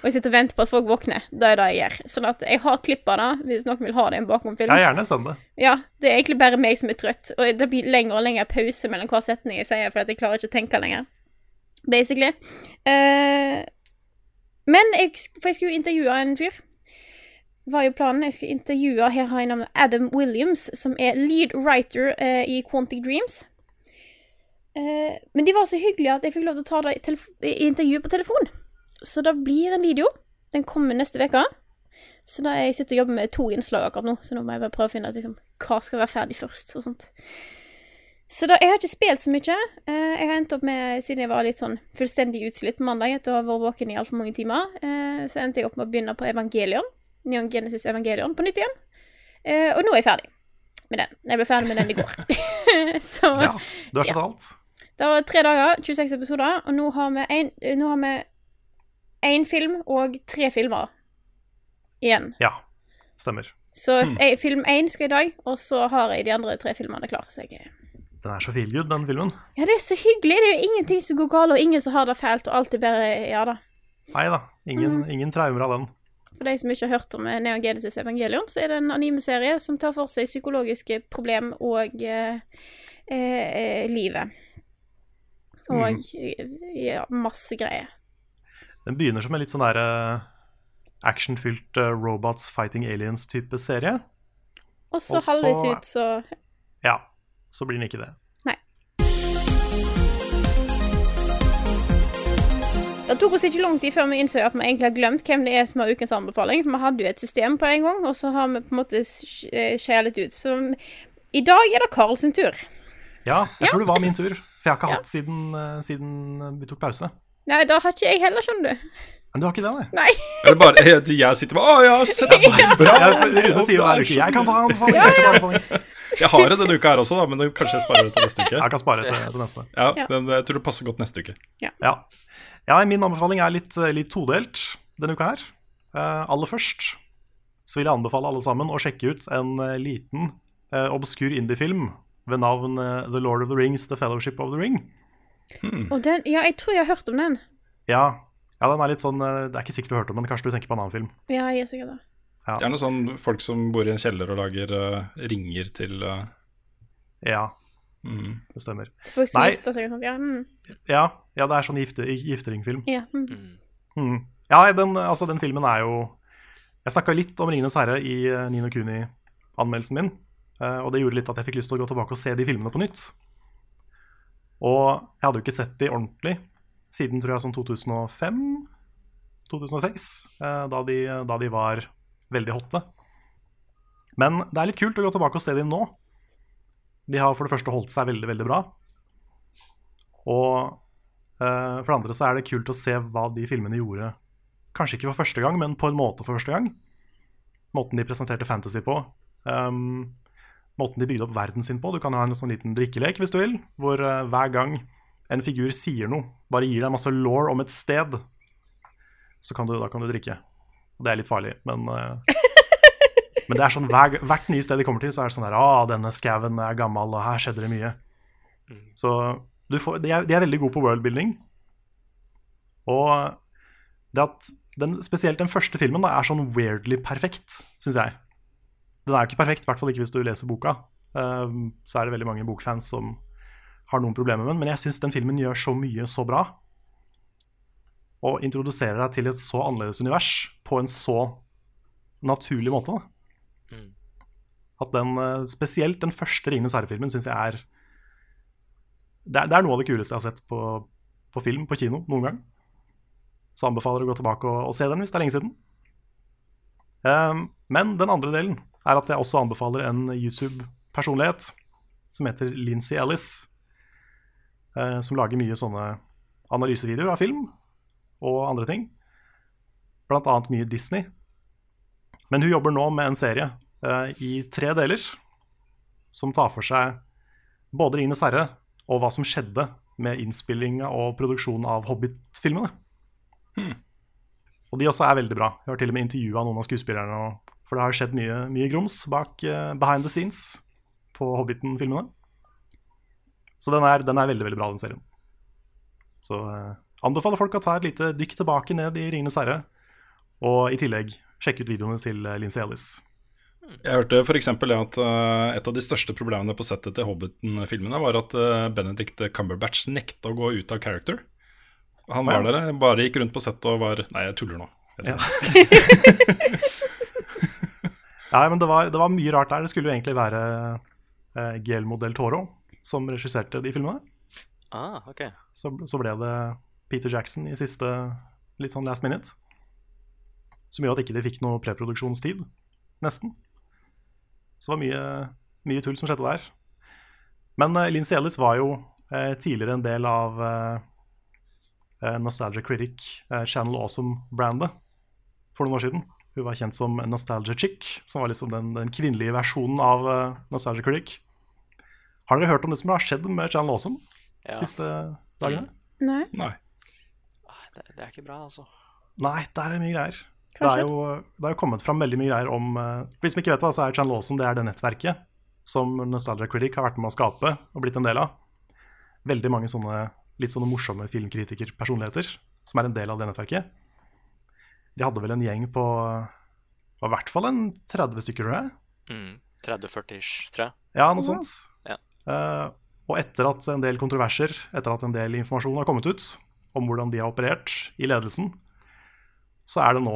Speaker 2: og jeg sitter og venter på at folk våkner. Det er det jeg gjør. Sånn at jeg har klipp av det, hvis noen vil ha det i en bakomfilm.
Speaker 4: Ja, gjerne send det.
Speaker 2: Ja, det er egentlig bare meg som er trøtt, og det blir lengre og lengre pause mellom hver setning jeg sier, for at jeg klarer ikke å tenke lenger. Basically. Eh, men jeg, For jeg skulle jo intervjue en fyr. Var jo planen. Jeg skulle intervjue Her har jeg navnet Adam Williams, som er lead writer eh, i Quantic Dreams. Eh, men de var så hyggelige at jeg fikk lov til å ta det i, telef- i intervju på telefon. Så det blir en video. Den kommer neste uke. Så da jeg sitter og jobber med to innslag akkurat nå, så nå må jeg bare prøve å finne ut liksom, hva skal være ferdig først. og sånt. Så da, jeg har ikke spilt så mye. Eh, jeg har endt opp med, siden jeg var litt sånn fullstendig utslitt mandag etter å ha vært våken i altfor mange timer, eh, så endte jeg opp med å begynne på Evangelion. Neon Genesis Evangelion på nytt igjen. Eh, og nå er jeg ferdig med den. Jeg ble ferdig med den i går. så
Speaker 4: Ja, du har sett alt.
Speaker 2: det var tre dager, 26 episoder, og nå har vi én film og tre filmer igjen.
Speaker 4: Ja, stemmer.
Speaker 2: Så eh, film én skal i dag, og så har jeg de andre tre filmene klar. Så jeg
Speaker 4: Den er så feelgood, den filmen.
Speaker 2: Ja, det er så hyggelig. Det er jo ingenting som går galt, og ingen som har det fælt, og alt er bare Ja da.
Speaker 4: Nei da, ingen,
Speaker 2: Mm.
Speaker 4: ingen traumer av den.
Speaker 2: For de som ikke har hørt om eh, Neon Genesis Evangelion, så er det en anime-serie som tar for seg psykologiske problem og eh, eh, livet. Og mm. ja, masse greier.
Speaker 4: Den begynner som en litt sånn der eh, actionfylt eh, robots fighting aliens-type serie.
Speaker 2: Og så- halvveis ut, så
Speaker 4: Ja, så blir den ikke det.
Speaker 2: Nei. Det tok oss ikke lang tid før vi innså at vi egentlig har glemt hvem det er som har ukens anbefaling. For vi hadde jo et system på en gang, og så har vi på en måte sk- eh, skeia litt ut. Så i dag er det Karl sin tur.
Speaker 4: Ja, jeg
Speaker 2: Ja.
Speaker 4: tror det var min tur. For jeg har ikke
Speaker 2: Ja.
Speaker 4: hatt siden, eh, siden vi tok pause.
Speaker 2: Nei, da har ikke jeg heller, skjønner du.
Speaker 4: Men du har ikke det, nei?
Speaker 2: Nei.
Speaker 3: Eller bare jeg sitter med Å, jeg har sett så bra!
Speaker 4: Jeg, jeg, sier jo hver uke jeg kan ta anbefaling. Jeg, kan ta anbefaling.
Speaker 3: Jeg har det denne uka her også, da, men den kanskje jeg sparer det til neste uke.
Speaker 4: jeg kan spare til, til neste.
Speaker 3: Ja,
Speaker 2: Ja.
Speaker 3: den, Jeg tror det passer godt neste uke.
Speaker 4: Ja. ja, min anbefaling er litt, eh, litt todelt denne uka her. Uh, aller først så vil jeg anbefale alle sammen å sjekke ut en eh, liten, uh, obskur indie-film ved navn uh, The Lord of the Rings, The Fellowship of the Ring.
Speaker 2: Og den Ja, jeg tror jeg har hørt om den.
Speaker 4: Ja, ja den er litt sånn eh, Det er ikke sikkert du hørte om den, kanskje du tenker på en annen film.
Speaker 2: Ja, jeg er sikker det.
Speaker 3: Det er noe sånn folk som bor i en kjeller og lager uh, ringer til uh...
Speaker 4: Ja,
Speaker 3: mm.
Speaker 4: det stemmer.
Speaker 2: Til folk som
Speaker 4: Nei.
Speaker 2: gifter seg og sånt. Ja, mm.
Speaker 4: Ja, ja det er sånn gifte, gifteringfilm.
Speaker 2: ja mm.
Speaker 5: Mm.
Speaker 4: Mm. Ja, den, altså, den filmen er jo Jeg snakka litt om 'Ringenes herre' i Nino Kuni-anmeldelsen min. eh, og det gjorde litt at jeg fikk lyst til å gå tilbake og se de filmene på nytt. Og jeg hadde jo ikke sett de ordentlig siden tror jeg sånn 2005-2006, da, de, da de var veldig hotte. Men det er litt kult å gå tilbake og se dem nå. De har for det første holdt seg veldig, veldig bra. Og eh, for det andre så er det kult å se hva de filmene gjorde Kanskje ikke for første gang, men på en måte for første gang. Måten de presenterte fantasy på. Um, måten de bygde opp verden sin på. Du kan ha en sånn liten drikkelek hvis du vil, hvor eh, hver gang en figur sier noe, bare gir deg masse law om et sted, så kan du, da kan du drikke. Og det er litt farlig, men uh, Men det er sånn hver, hvert nye sted de kommer til, så er det sånn der Å, denne skauen er gammel, og her skjedde det mye. Så du får, de, er, de er veldig gode på worldbuilding. Og det at den, spesielt den første filmen da, er sånn weirdly perfekt, syns jeg. Den er jo ikke perfekt, i hvert fall ikke hvis du leser boka. Um, så er det veldig mange bokfans som har noen problemer med den, men jeg syns den filmen gjør så mye så bra. Og introduserer deg til et så annerledes univers på en så naturlig måte.
Speaker 5: Mm.
Speaker 4: At den, eh, spesielt den første Ringenes herre-filmen, syns jeg er det, er det er noe av det kuleste jeg har sett på, på film på kino noen gang. Så anbefaler jeg å gå tilbake og, og se den hvis det er lenge siden. Um, men den andre delen er at jeg også anbefaler en YouTube-personlighet som heter Lincy Ellis. Eh, som lager mye sånne analysevideoer av film og andre ting. Blant annet mye Disney. Men hun jobber nå med en serie eh, i tre deler som tar for seg både 'Ringenes herre' og hva som skjedde med innspillinga og produksjonen av Hobbit-filmene. Og de også er veldig bra. Jeg har til og med intervjua noen av skuespillerne. For det har skjedd mye, mye grums bak eh, behind the scenes på Hobbiten-filmene. Så den er, den er veldig veldig bra, den serien. Så eh, anbefaler folk å ta et lite dykk tilbake ned i 'Ringenes herre', og i tillegg sjekke ut videoene til uh, Lincy Ellis.
Speaker 3: Jeg hørte f.eks. at eh, et av de største problemene på settet til Hobbiten-filmene var at eh, Benedict Cumberbatch nekta å gå ut av character. Han var
Speaker 4: Ja.
Speaker 3: der, bare gikk rundt på settet og var Nei, jeg tuller nå. Jeg tuller.
Speaker 4: Ja, men det var, det var mye rart der. Det skulle jo egentlig være uh, Guillermo del Toro som regisserte de filmene.
Speaker 5: Ah, ok.
Speaker 4: Så, så ble det Peter Jackson i siste litt sånn last minute. Som gjorde at ikke de fikk noe preproduksjonstid, nesten. Så det var mye, mye tull som skjedde der. Men uh, Lincy Ellis var jo uh, tidligere en del av eh, eh, Nostalgia Critic uh, Channel Awesome-brandet for noen år siden. Hun var kjent som Nostalgia Chick, som var liksom den, den kvinnelige versjonen av eh, Nostalgia Critic. Har dere hørt om det som har skjedd med Channel Awesome de
Speaker 5: Ja.
Speaker 4: siste dagene?
Speaker 2: Nei,
Speaker 3: Nei.
Speaker 5: Ah, Det, det er ikke bra, altså.
Speaker 4: Nei, det er mye greier. Det er, jo, det er jo kommet fram veldig mye greier om uh, For de som ikke vet det, så er Channel Awesome det er det nettverket som Nostalgia Critic har vært med å skape og blitt en del av. Veldig mange sånne litt sånne morsomme filmkritikerpersonligheter som er en del av det nettverket. De hadde vel en gjeng på var i hvert fall en 30 stykker, tror jeg.
Speaker 5: Mm. 30-40-ish, tror jeg.
Speaker 4: Ja, noe sånt.
Speaker 5: Ja.
Speaker 4: Eh, og etter at en del kontroverser, etter at en del informasjon har kommet ut om hvordan de har operert i ledelsen, så er det nå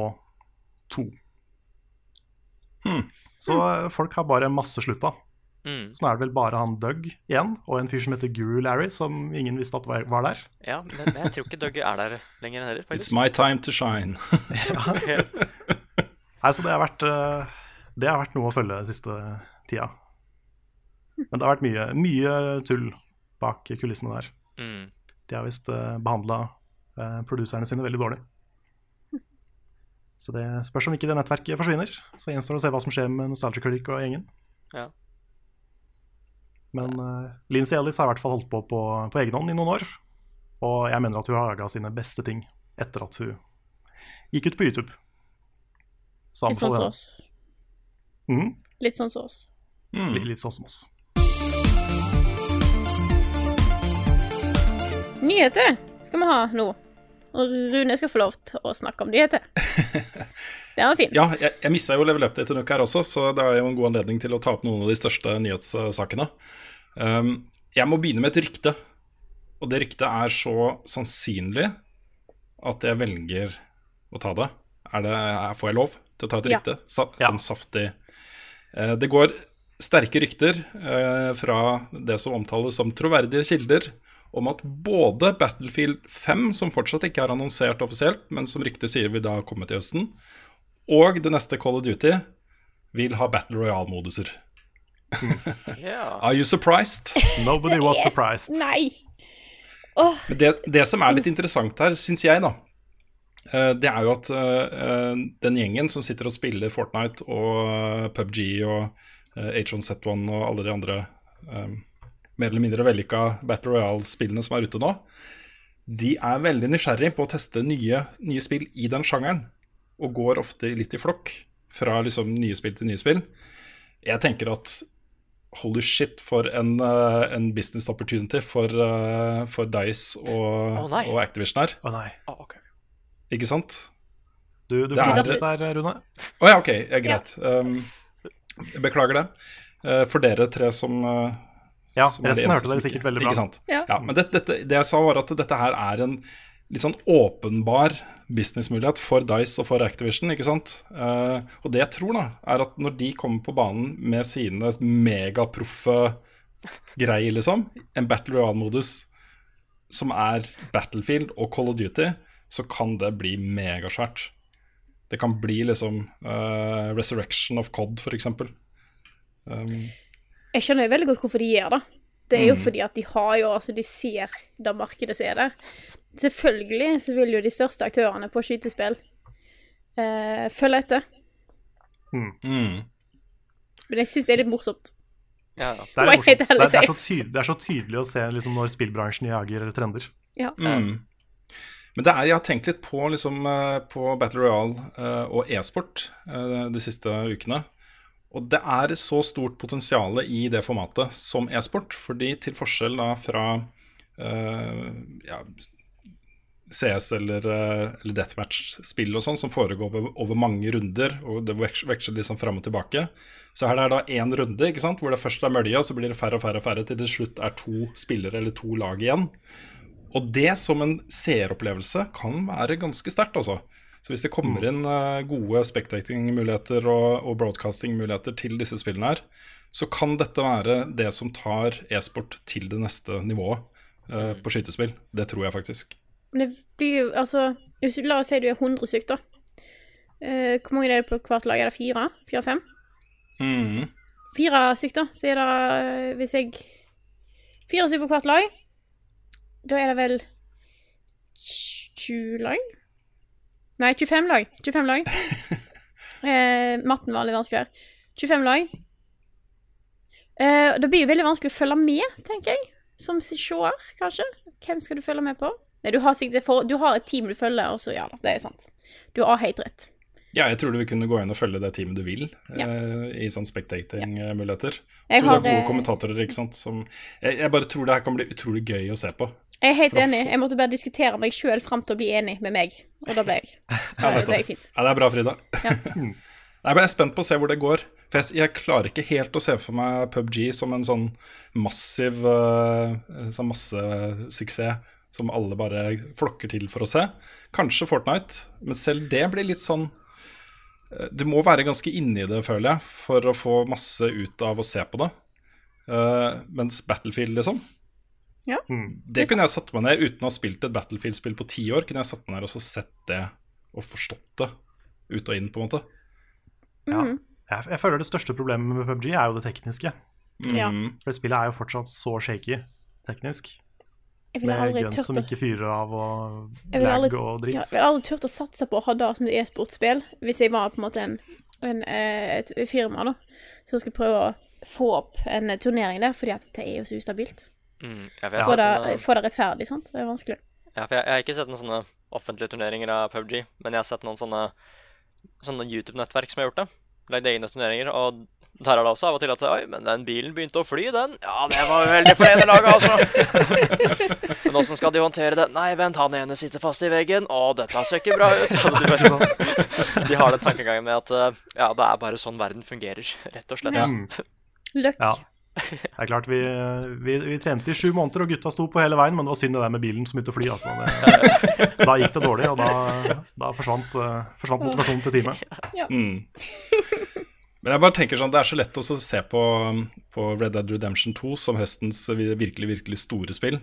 Speaker 4: to.
Speaker 3: Hmm.
Speaker 4: Så eh, folk har bare masseslutta.
Speaker 5: Mm.
Speaker 4: Så nå er det vel bare han Doug igjen, og en fyr som heter Guru Larry, som ingen visste at var der.
Speaker 5: Ja, men, jeg tror ikke Doug er der lenger heller,
Speaker 3: It's
Speaker 5: faktisk.
Speaker 3: my time to shine.
Speaker 4: Nei, så det har vært, eh, det har vært noe å følge siste tida. Men det har vært mye, mye tull bak kulissene der.
Speaker 5: Mm.
Speaker 4: De har visst uh, behandla uh, produserne sine veldig dårlig. Så det spørs om ikke det nettverket forsvinner. Så gjenstår det å se hva som skjer med Nostalgia Critic og gjengen.
Speaker 5: Ja.
Speaker 4: Men uh, Lincy Ellis har i hvert fall holdt på på, på egen hånd i noen år. Og jeg mener at hun har laga sine beste ting etter at hun gikk ut på YouTube. Så
Speaker 2: Litt sånn som oss.
Speaker 4: Mhm,
Speaker 2: Litt sånn som oss.
Speaker 3: Mm.
Speaker 4: litt, litt sånn som oss.
Speaker 2: Nyheter skal vi ha nå. Og Rune skal få lov til å snakke om nyheter. Den var fin.
Speaker 3: Ja, jeg, jeg missa jo Level Update en uke her også, så det er jo en god anledning til å ta opp noen av de største nyhetssakene. Um, jeg må begynne med et rykte, og det ryktet er så sannsynlig at jeg velger å ta det. Er det får jeg lov til å ta et
Speaker 2: Ja.
Speaker 3: rykte? Sa,
Speaker 4: Ja.
Speaker 3: Sånn saftig. Uh, det går sterke rykter uh, fra det som omtales som troverdige kilder, om at både Battlefield 5, som fortsatt ikke er annonsert offisielt, men som ryktet sier vil da komme til høsten, og det neste Call of Duty vil ha Battle Royale-moduser.
Speaker 5: Yeah.
Speaker 3: Are you surprised?
Speaker 4: Nobody was surprised.
Speaker 2: Nei!
Speaker 3: Men det, det som er litt interessant her, syns jeg, da, eh, det er jo at eh, den gjengen som sitter og spiller Fortnite og eh, PubG og eh, H1Z1 og alle de andre eh, mer eller mindre vellykka Battle Royale-spillene som er ute nå, de er veldig nysgjerrig på å teste nye, nye spill i den sjangeren, og går ofte litt i flokk fra liksom nye spill til nye spill. Jeg tenker at holy shit for en, eh, en business opportunity for, eh, for Dice og,
Speaker 5: oh,
Speaker 3: og Activision her,
Speaker 4: Å nei.
Speaker 5: Oh, okay.
Speaker 3: ikke sant?
Speaker 4: Du, du
Speaker 3: Det er-
Speaker 4: får litt der, Rune.
Speaker 3: Å ja, ok, ja, greit. Um, beklager det. Eh, for dere tre som uh,
Speaker 4: Ja, resten hørte dere sikkert veldig bra.
Speaker 3: Ikke sant?
Speaker 2: Ja.
Speaker 3: Ja, men det, dette, det jeg sa, var at dette her er en litt sånn åpenbar businessmulighet for Dice og for Activision. ikke sant? Uh, og det jeg tror, da, er at når de kommer på banen med sine megaproffe greier, liksom, en Battle Royale-modus som er Battlefield og Call of Duty, så kan det bli megasvært. Det kan bli liksom uh, Resurrection of Cod, eksempel. Um,
Speaker 2: Jeg skjønner jo veldig godt hvorfor de gjør det. Det er jo
Speaker 3: Mm.
Speaker 2: fordi at de har jo, altså de ser det markedet som er der. Selvfølgelig så vil jo de største aktørene på skytespill eh, følge etter.
Speaker 3: mm.
Speaker 2: Men jeg syns det er litt morsomt.
Speaker 5: Ja, ja.
Speaker 4: Det er, morsomt. det, er, det, er så tydelig, det er så tydelig å se liksom, når spillbransjen jager trender.
Speaker 2: Ja.
Speaker 3: Mm. Men det er, jeg har tenkt litt på, liksom, eh, på Battle Royale eh, og e-sport eh, de siste ukene. Og det er så stort potensial i det formatet som e-sport. Fordi til forskjell da fra uh, ja, CS eller, eh, eller deathmatch-spill og sånn, som foregår over, over mange runder, og det veks- veksler liksom fram og tilbake, så her er det da én runde ikke sant? hvor det først er mølje, og så blir det færre og færre, og færre til det slutt er to spillere eller to lag igjen. Og det som en seeropplevelse kan være ganske sterkt, altså. Så hvis det kommer inn eh, gode spectating-muligheter og, og broadcasting-muligheter til disse spillene her, så kan dette være det som tar e-sport til det neste nivået eh, på skytespill. Det tror jeg faktisk.
Speaker 2: Men det blir jo altså hvis, La oss si du er 100 stykk, da. Uh, hvor mange er det på hvert lag? Er det fire? Fire-fem?
Speaker 3: Mm.
Speaker 2: Fire stykk, da. Så er det Hvis jeg Fire stykk på hvert lag. Da er det vel 20 lag? Nei, 25 lag. 25 lag. eh, matten var litt vanskelig her. 25 lag. Eh, det blir jo veldig vanskelig å følge med, tenker jeg. Som seer, kanskje. Hvem skal du følge med på? Nei, du har, for, du har et team du følger, og så ja da, det er sant. Du har helt rett.
Speaker 3: Ja, jeg tror du vil kunne gå inn og følge det teamet du vil
Speaker 2: Ja.
Speaker 3: eh, i sånn spectating-muligheter.
Speaker 2: Ja.
Speaker 3: Så du
Speaker 2: har,
Speaker 3: har gode
Speaker 2: eh,
Speaker 3: kommentatorer, ikke sant. Som, jeg, jeg bare tror det her kan bli utrolig gøy å se på.
Speaker 2: Jeg er helt enig. Jeg måtte bare diskutere meg sjøl fram til å bli enig med meg, og da ble jeg. Så
Speaker 3: Ja,
Speaker 2: det
Speaker 3: nettopp.
Speaker 2: fint.
Speaker 3: Ja, det er bra, Frida.
Speaker 2: Ja.
Speaker 3: Nei, Jeg er spent på å se hvor det går. For jeg, jeg klarer ikke helt å se for meg PubG som en sånn massiv uh, sånn massesuksess som alle bare flokker til for å se. Kanskje Fortnite, men selv det blir litt sånn eh, Du må være ganske inni det, føler jeg, for å få masse ut av å se på det. Eh, mens Battlefield, liksom
Speaker 4: Mm.
Speaker 3: Det kunne jeg satt meg ned uten å ha spilt et Battlefield-spill på ti år. Kunne jeg satt meg ned og sett det og forstått det ut og inn, på en måte.
Speaker 4: Ja. Jeg, jeg føler det største problemet med PubG er jo det tekniske.
Speaker 2: Ja.
Speaker 3: Mm.
Speaker 4: For spillet er jo fortsatt så shaky teknisk. Med guns som ikke fyrer av, og lag og
Speaker 2: ja,
Speaker 4: dritt.
Speaker 2: jeg ville aldri turt å satse på å ha det som et e-sportspill hvis jeg var på en måte en, en, eh, et firma da, som skulle prøve å få opp en turnering der, fordi at det er jo så ustabilt.
Speaker 5: Mm, ja, for
Speaker 2: Få det,
Speaker 5: en,
Speaker 2: få det rettferdig, sant. Det er vanskelig.
Speaker 5: ja, for jeg, jeg har ikke sett noen sånne offentlige turneringer av PubG, men jeg har sett noen sånne, sånne YouTube-nettverk som har gjort det. Lagd egne turneringer, og der er det også av og til at Oi, men den bilen begynte å fly, den. Ja, det var veldig for lag altså. men åssen skal de håndtere det? Nei, vent, han ene sitter fast i veggen. Å, dette ser ikke bra ut. De, sånn. de har den tankegangen med at eh, ja, det er bare sånn verden fungerer, rett og slett.
Speaker 2: Ja.
Speaker 4: Mm.
Speaker 2: Løkk.
Speaker 4: Ja. Det er klart, vi, vi, vi trente i sju måneder, og gutta sto på hele veien, men det var synd det der med bilen som begynte å fly. Altså. Det, da gikk det dårlig, og da, da forsvant, eh, forsvant motivasjonen til teamet.
Speaker 3: Mm. Men jeg bare tenker sånn, det er så lett også å se på, på Red Dead Redemption 2 som høstens virkelig, virkelig store spill.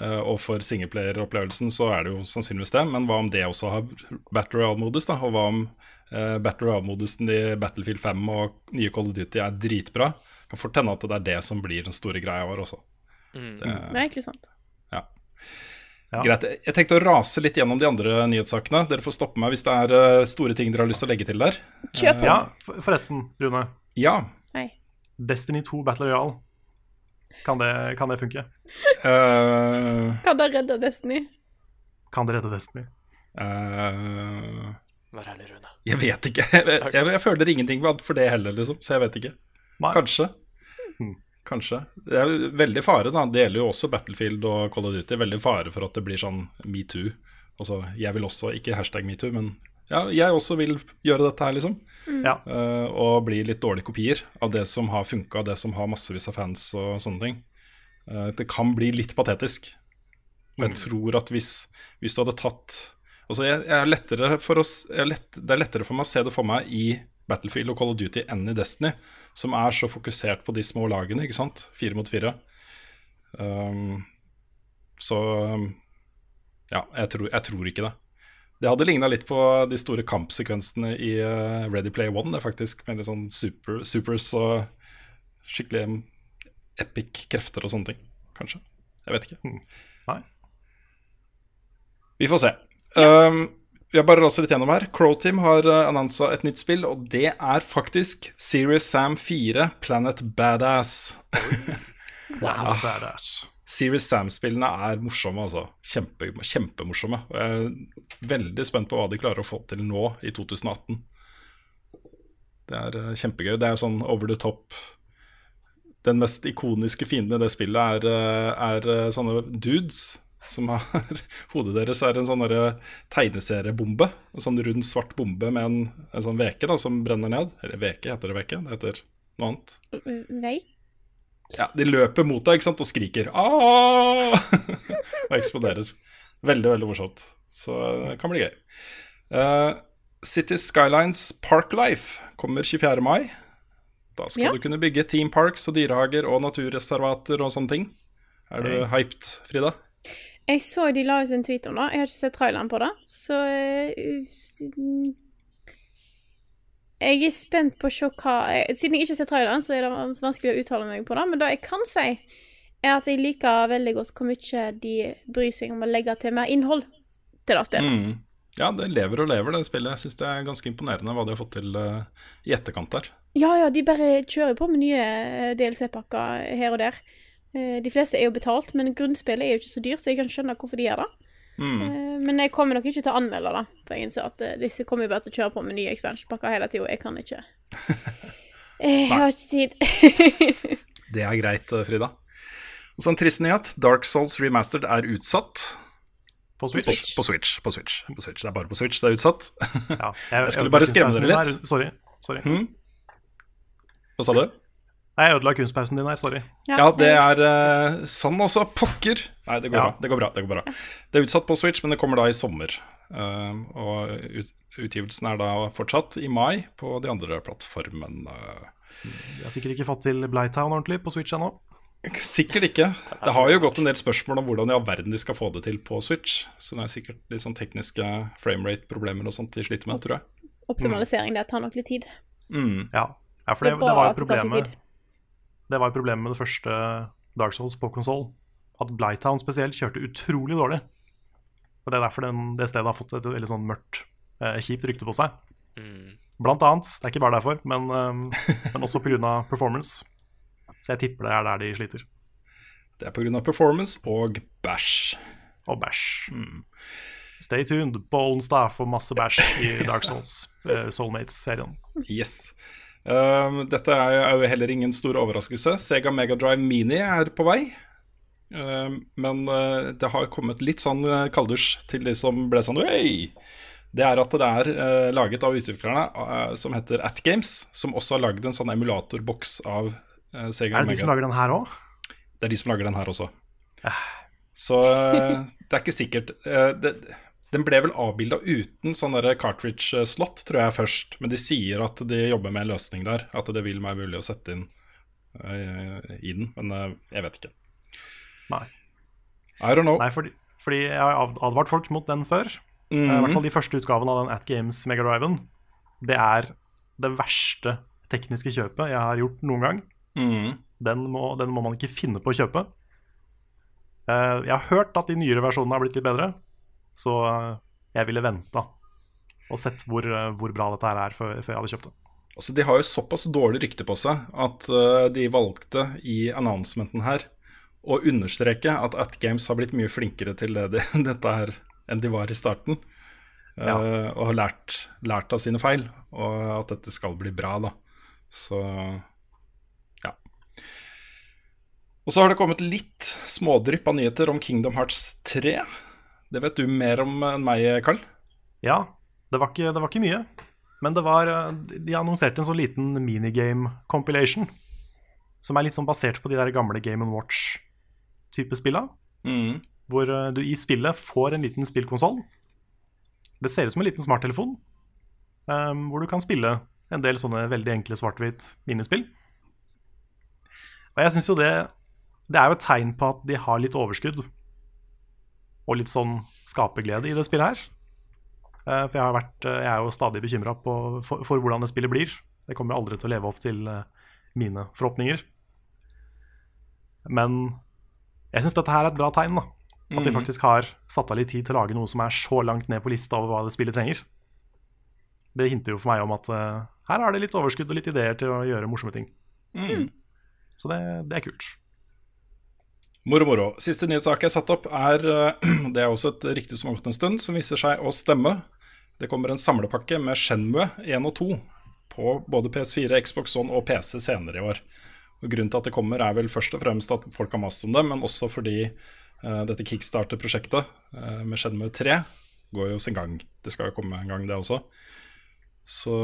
Speaker 3: Eh, og for singleplayer-opplevelsen så er det jo sannsynligvis det, men hva om det også har Battle Royale-modus, da? Og hva om uh, Battle Royale-modusen i Battlefield 5 og nye Call of Duty er dritbra? Kan fort hende at det er det som blir den store greia vår også.
Speaker 5: Mm.
Speaker 3: Det,
Speaker 2: Det er egentlig sant.
Speaker 3: ja.
Speaker 4: Ja.
Speaker 3: Greit. Jeg tenkte å rase litt gjennom de andre nyhetssakene. Dere får stoppe meg hvis det er eh, store ting dere har lyst til å legge til der.
Speaker 2: Kjør på.
Speaker 4: Ja, forresten, Rune.
Speaker 3: Ja.
Speaker 2: Hei.
Speaker 4: Destiny 2 Battle Royale. Kan det, kan det funke?
Speaker 3: Uh,
Speaker 2: Kan det redde Destiny?
Speaker 4: Kan det redde Destiny?
Speaker 3: Uh,
Speaker 5: Vær ærlig, Rune.
Speaker 3: Jeg vet ikke. Jeg, jeg, jeg føler ingenting for det heller, liksom. Så jeg vet ikke.
Speaker 4: Nei.
Speaker 3: Kanskje.
Speaker 4: Hmm.
Speaker 3: Kanskje. Det er veldig fare, da. Det gjelder jo også Battlefield og Call of Duty. Veldig fare for at det blir sånn metoo. Altså, jeg vil også, ikke hashtag metoo, men ja, jeg også vil gjøre dette her, liksom.
Speaker 4: Ja.
Speaker 3: Uh, og bli litt dårlige kopier av det som har funka, det som har massevis av fans og sånne ting. Uh, det kan bli litt patetisk. Og jeg tror at hvis, hvis du hadde tatt Altså, jeg, jeg er lettere for å, jeg er lett, Det er lettere for meg å se det for meg i Battlefield og Call of Duty enn i Destiny, som er så fokusert på de små lagene, ikke sant? Fire mot fire. Um, så ja, jeg tror, jeg tror ikke det. Det hadde ligna litt på de store kampsekvensene i uh, Ready Play One, det faktisk, med litt sånn super, supers og skikkelig epic krefter og sånne ting. Kanskje. Jeg vet ikke.
Speaker 4: Nei.
Speaker 3: Vi får se. Um, vi har bare raset litt gjennom her. Crowteam har uh, annonsa et nytt spill, og det er faktisk Serious Sam 4 Planet Badass.
Speaker 4: Wow. Badass.
Speaker 3: Serious Sam-spillene er morsomme, altså. Kjempe, kjempemorsomme. Jeg er veldig spent på hva de klarer å få til nå, i 2018. Det er uh, kjempegøy. Det er sånn over the top Den mest ikoniske fienden i det spillet er, uh, er uh, sånne dudes som har Hodet deres er en sånn tegneseriebombe. En sånn rund, svart bombe med en, en sånn veke da, som brenner ned. Eller veke, heter det veke? Det heter noe annet.
Speaker 2: Nei.
Speaker 3: Ja, De løper mot deg ikke sant, og skriker og eksploderer. Veldig, veldig morsomt. Så det kan bli gøy. Uh, City Skylines Parklife kommer 24. mai. Da skal
Speaker 2: Ja.
Speaker 3: du kunne bygge theme parks og dyrehager og naturreservater og sånne ting. Er du
Speaker 4: Hey.
Speaker 3: hyped, Frida?
Speaker 2: Jeg så de la ut en tweet om det. Jeg har ikke sett traileren på det, så mm. Jeg er spent på å se hva jeg, Siden jeg ikke har sett traileren, så er det vanskelig å uttale meg på det. Men det jeg kan si, er at jeg liker veldig godt hvor mye de bryr seg om å legge til mer innhold til det spillet.
Speaker 3: Mm. Ja, det lever og lever, det spillet. Jeg syns det er ganske imponerende hva de har fått til uh, i etterkant der.
Speaker 2: Ja, ja, de bare kjører på med nye eh, DLC-pakker her og der. Eh, De fleste er jo betalt, men grunnspillet er jo ikke så dyrt, så jeg kan skjønne hvorfor de gjør det.
Speaker 3: Mm.
Speaker 2: Eh, Men jeg kommer nok ikke til å anmelde det, for jeg innser at eh, disse kommer jo bare til å kjøre på med nye expansion-pakker hele tida, og jeg kan ikke. Eh, Jeg har ikke tid.
Speaker 3: Det er greit, eh, Frida. Og så en trist nyhet. Dark Souls Remastered er utsatt.
Speaker 4: På
Speaker 3: På,
Speaker 4: Switch.
Speaker 3: på, Switch, på Switch. På Switch. Det er bare på Switch det er utsatt.
Speaker 4: Ja,
Speaker 3: Jeg skulle bare skremme dere litt.
Speaker 4: Sorry. sorry.
Speaker 3: Hmm? Hva sa du?
Speaker 4: Nei, Jeg ødela kunstpausen din her, sorry.
Speaker 3: Ja, det er uh, sånn også. Pokker! Nei, det går,
Speaker 4: Ja.
Speaker 3: bra. det går bra. Det går bra. Det er utsatt på Switch, men det kommer da i sommer. Uh, og ut, utgivelsen er da fortsatt i mai på de andre plattformene.
Speaker 4: Vi har sikkert ikke fått til Blighttown ordentlig på Switch ennå.
Speaker 3: Sikkert ikke. Det har jo gått en del spørsmål om hvordan i all verden de skal få det til på Switch. Så det er sikkert litt sånn tekniske framerate-problemer og sånt de sliter med, tror jeg.
Speaker 2: Optimalisering det tar nok litt tid.
Speaker 3: Mm.
Speaker 4: Ja. ja, for
Speaker 2: Det
Speaker 4: det,
Speaker 2: er
Speaker 4: det var jo problemet. Det var jo problemet med det første Dark Souls på konsoll. At Blighttown spesielt kjørte utrolig dårlig. Og Det er derfor den, det stedet har fått et veldig sånn mørkt, eh, kjipt rykte på seg.
Speaker 5: Mm.
Speaker 4: Blant annet. Det er ikke bare derfor, men, um, men også pga. performance. Så jeg tipper det er der de sliter.
Speaker 3: Det er pga. performance og bæsj.
Speaker 4: Og bæsj.
Speaker 3: Mm.
Speaker 4: Stay tuned på onsdag for masse bæsj i Dark Souls, uh, Soulmates-serien.
Speaker 3: Yes. Um, dette er jo- er heller ingen stor overraskelse. Sega Mega Drive Mini er på vei. Uh, men uh, det har kommet litt sånn uh, kalddusj til de som ble sånn Oi! Det er at det er uh, laget av utviklerne uh, som heter Atgames, som også har lagd en sånn emulatorboks av uh, Sega
Speaker 4: Er det de som lager den her òg?
Speaker 3: Det er de som lager den her også. Så uh, det er ikke sikkert. Uh, det, den ble vel avbilda uten sånn cartridge-slott, tror jeg først. Men de sier at de jobber med en løsning der. At det vil være mulig å sette inn uh, i den. Men uh, jeg vet ikke.
Speaker 4: Nei.
Speaker 3: I don't know.
Speaker 4: Nei, fordi, fordi jeg har ad- advart folk mot den før. Eh, I hvert
Speaker 3: Mhm.
Speaker 4: fall de første utgavene av den At Games Megadriven. Det er det verste tekniske kjøpet jeg har gjort noen gang.
Speaker 3: Mhm.
Speaker 4: Den må, den må man ikke finne på å kjøpe. Uh, jeg har hørt at de nyere versjonene har blitt litt bedre, så eh, jeg ville venta og sett hvor, eh, hvor bra dette her er før, før jeg hadde kjøpt det.
Speaker 3: Altså, de har jo såpass dårlig rykte på seg at uh, de valgte i announcementen her å understreke at At Games har blitt mye flinkere til det, de, dette her enn de var i starten. Uh,
Speaker 4: Ja.
Speaker 3: Og har lært, lært av sine feil, og at dette skal bli bra, da. Så ja. Og så har det kommet litt smådrypp av nyheter om Kingdom Hearts 3. Det vet du mer om enn meg, Carl?
Speaker 4: Ja, det var ikke, det var ikke mye. Men det var, eh, de annonserte en sånn liten minigame compilation. Som er litt sånn basert på de der gamle Game Watch-type spilla.
Speaker 3: Mm.
Speaker 4: Hvor eh, du i spillet får en liten spillkonsoll. Det ser ut som en liten smarttelefon. Um, hvor du kan spille en del sånne veldig enkle svart-hvitt minispill. Og jeg syns jo det Det er jo et tegn på at de har litt overskudd. Og litt sånn skaperglede i det spillet her. Eh, For jeg, har vært, eh, jeg er jo stadig bekymra for, for hvordan det spillet blir. Det kommer aldri til å leve opp til eh, mine forhåpninger. Men jeg syns dette her er et bra tegn. da At de
Speaker 3: Mhm.
Speaker 4: faktisk har satt av litt tid til å lage noe som er så langt ned på lista over hva det spillet trenger. Det hinter jo for meg om at her har de litt overskudd og litt ideer til å gjøre morsomme ting.
Speaker 3: Mm.
Speaker 4: Så det, det er kult.
Speaker 3: Moro, moro. Siste nyhetssak jeg har satt opp, er eh, Det er også et rykte som har gått en stund, som viser seg å stemme. Det kommer en samlepakke med Shenmue 1 og 2 på både PS4, Xbox One og PC senere i år. Og Grunnen til at det kommer, er vel først og fremst at folk har mast om det, men også fordi uh, dette kickstarter-prosjektet uh, med Shenmue 3 går jo sin gang. Det skal jo komme en gang, det også. Så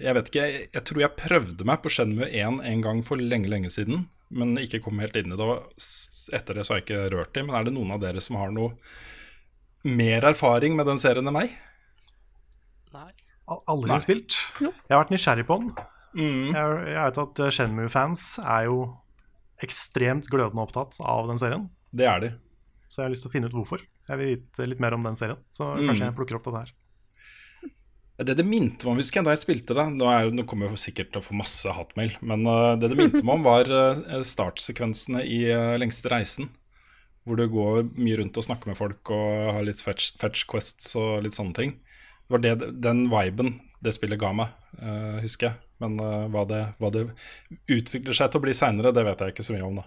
Speaker 3: jeg vet ikke. Jeg, jeg tror jeg prøvde meg på Shenmue 1 en gang for lenge, lenge siden, men ikke kom helt inn i det. Etter det så har jeg ikke rørt dem, Men er det noen av dere som har noe mer erfaring med den serien enn meg?
Speaker 5: Nei.
Speaker 4: Aldri
Speaker 3: Nei.
Speaker 4: spilt.
Speaker 2: Jo.
Speaker 4: Jeg har vært nysgjerrig på den.
Speaker 3: Mm.
Speaker 4: Jeg, jeg vet at eh, Shenmue-fans er jo ekstremt glødende opptatt av den serien.
Speaker 3: Det er de.
Speaker 4: Så jeg har lyst til å finne ut hvorfor. Jeg vil vite litt mer om den serien. Så
Speaker 3: Mm.
Speaker 4: kanskje jeg plukker opp det der.
Speaker 3: Det det minte meg om, husker jeg, da jeg spilte det Nå, er, nå kommer jeg sikkert til å få masse hatmail, men uh, det det minte meg om, var uh, startsekvensene i uh, Lengste reisen. Hvor du går mye rundt og snakker med folk og har litt fetch, fetch quests og litt sånne ting. Det var det, den viben det spillet ga meg, husker jeg. Men hva, det, hva det utvikler seg til å bli seinere, det vet jeg ikke så mye om, da.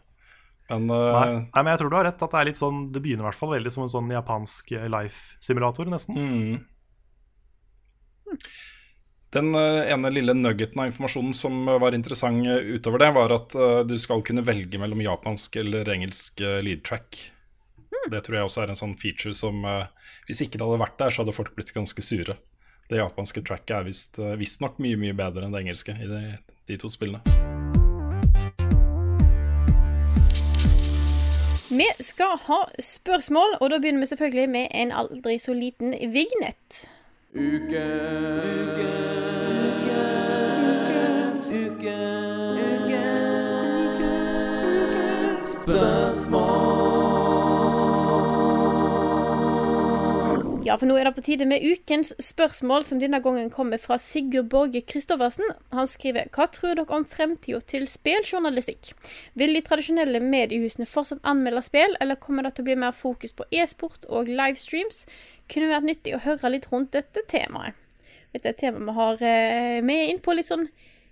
Speaker 3: Men
Speaker 4: Nei, nei, men jeg tror du har rett. at Det er litt sånn, det begynner i hvert fall veldig som en sånn japansk life-simulator, nesten.
Speaker 3: Mm. Den eh, ene lille nuggeten av informasjonen som eh, var interessant eh, utover det, var at du skal kunne velge mellom japansk eller engelsk uh, lead track. Det tror jeg også er en sånn feature som Hvis ikke det hadde vært der, så hadde folk blitt ganske sure. Det japanske tracket er visst visstnok mye, mye bedre enn det engelske i de, de to spillene.
Speaker 2: Vi skal ha spørsmål, og da begynner vi selvfølgelig med en aldri så liten vignett. Ukens. Ukens. Ukens. Ja, for nå er det på tide med ukens spørsmål, som denne gangen kommer fra Sigurd Borge Christoffersen. Han skriver Hva tror dere om fremtida til spilljournalistikk? Vil de tradisjonelle mediehusene fortsatt anmelde spill, eller kommer det til å bli mer fokus på e-sport og livestreams? Kunne vært nyttig å høre litt rundt dette temaet. Dette er et tema vi har eh, med inn på litt sånn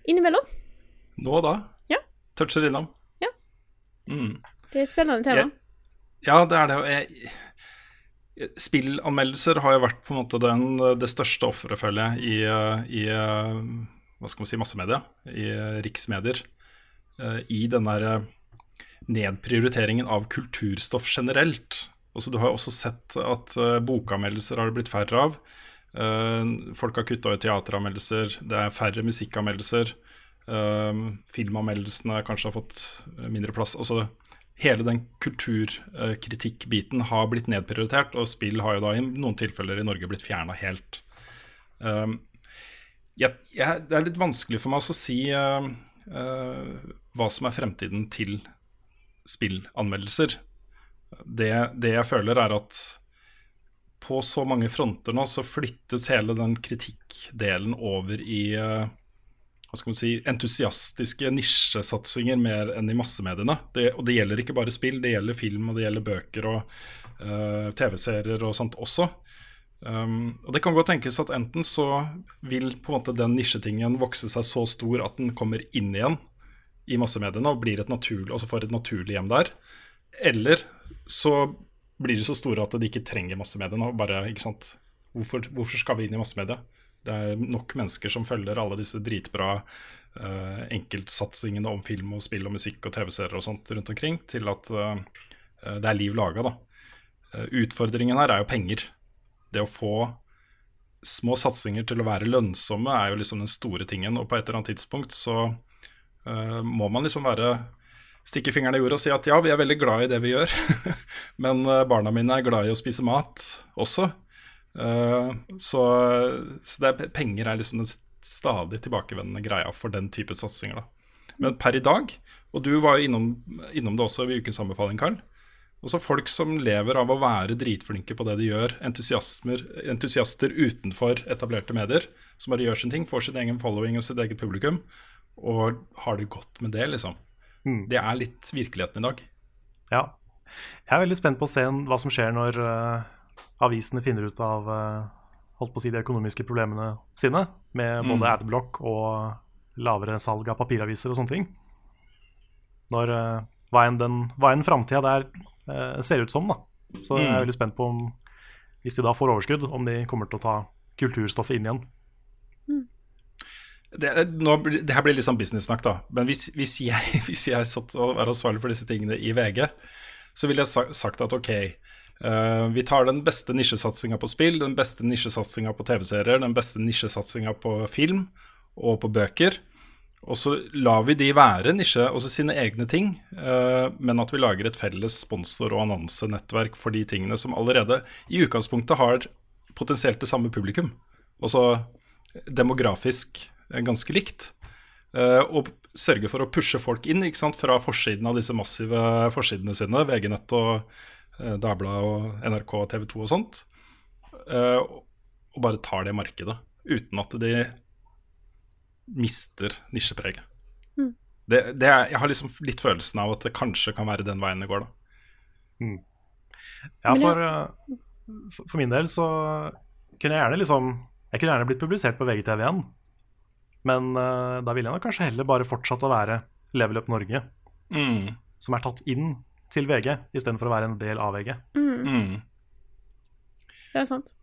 Speaker 2: innimellom.
Speaker 3: Nå og da.
Speaker 2: Ja.
Speaker 3: Toucher innom.
Speaker 2: Ja.
Speaker 3: Mm.
Speaker 2: Det er et spennende tema.
Speaker 3: Ja, det er det. jeg- Spillanmeldelser har jo vært på en måte den, det største offeret, føler jeg, i, i hva skal man si, massemedia, i riksmedier. eh, I den der eh, nedprioriteringen av kulturstoff generelt. Også, du har jo også sett at eh, bokanmeldelser har det blitt færre av. Folk har kutta ut teateranmeldelser, det er færre musikkanmeldelser. filmanmeldelsene kanskje har fått mindre plass. Altså, hele den kulturkritikkbiten har blitt nedprioritert, og spill har jo da i noen tilfeller i Norge blitt fjerna helt. Um, jeg, jeg, det er litt vanskelig for meg å si uh, uh, hva som er fremtiden til spillanmeldelser. Det, det jeg føler, er at på så mange fronter nå så flyttes hele den kritikkdelen over i uh, hva skal man si, entusiastiske nisjesatsinger mer enn i massemediene. Det, og det gjelder ikke bare spill, det gjelder film og det gjelder bøker og uh, TV-serier og sånt også. Um, og det kan godt tenkes at enten så vil på en måte den nisjetingen vokse seg så stor at den kommer inn igjen i massemediene og blir et naturlig, altså får et naturlig hjem der. Eller så blir de så store at de ikke trenger massemediene. bare, ikke sant? Hvorfor, hvorfor skal vi inn i massemedia? Det er nok mennesker som følger alle disse dritbra uh, enkeltsatsingene om film og spill og musikk og TV-serier og sånt rundt omkring, til at uh, det er liv laga, da. Uh, utfordringen her er jo penger. Det å få små satsinger til å være lønnsomme er jo liksom den store tingen, og på et eller annet tidspunkt så må man liksom være stikke fingrene i jorda og si at ja, vi er veldig glad i det vi gjør, men barna mine er glad i å spise mat også. Uh, så, så er, penger er liksom den stadig tilbakevendende greia for den type satsinger. Da. Men per i dag, og du var jo innom, innom det også ved ukens anbefaling, Karl. Også folk som lever av å være dritflinke på det de gjør. entusiaster utenfor etablerte medier, som bare gjør sin ting, får sin egen following og sitt eget publikum, og har det godt med det, liksom.
Speaker 4: Mm.
Speaker 3: Det er litt virkeligheten i dag.
Speaker 4: Ja. Jeg er veldig spent på å se hva som skjer når eh, avisene finner ut av eh, holdt på å si de økonomiske problemene sine, med både adblock og lavere salg av papiraviser og sånne ting. Når, eh, hva enn framtida der eh, ser ut som, da. Så jeg er veldig spent på om, hvis de da får overskudd, om de kommer til å ta kulturstoffet inn igjen.
Speaker 3: Det, nå, det her blir litt sånn business-snakk, da. Men hvis, hvis, jeg, hvis jeg satt og var ansvarlig for disse tingene i VG, så ville jeg sa, sagt at ok, vi tar den beste nisjesatsinga på spill, den beste nisjesatsinga på TV-serier, den beste nisjesatsinga på film og på bøker. Og så lar vi de være nisje, også sine egne ting, eh, men at vi lager et felles sponsor- og annonsenettverk for de tingene som allerede i utgangspunktet har potensielt det samme publikum. Altså demografisk eh, ganske likt. Eh, og sørge for å pushe folk inn fra forsiden av disse massive forsidene sine, VG-nett og eh, Dagbladet og NRK og TV 2 og sånt. Eh, og bare tar det markedet, uten at de mister nisjepreget. Det, det er, jeg har liksom litt følelsen av at det kanskje kan være den veien det går, da.
Speaker 4: Ja, for, eh, for- for min del så kunne jeg gjerne liksom Jeg kunne gjerne blitt publisert på VGTV igjen. Men uh, da ville jeg nok kanskje heller bare fortsatt å være Level Up Norge,
Speaker 3: Mm.
Speaker 4: som er tatt inn til VG, istedenfor å være en del av VG.
Speaker 3: Mm.
Speaker 2: Det er sant.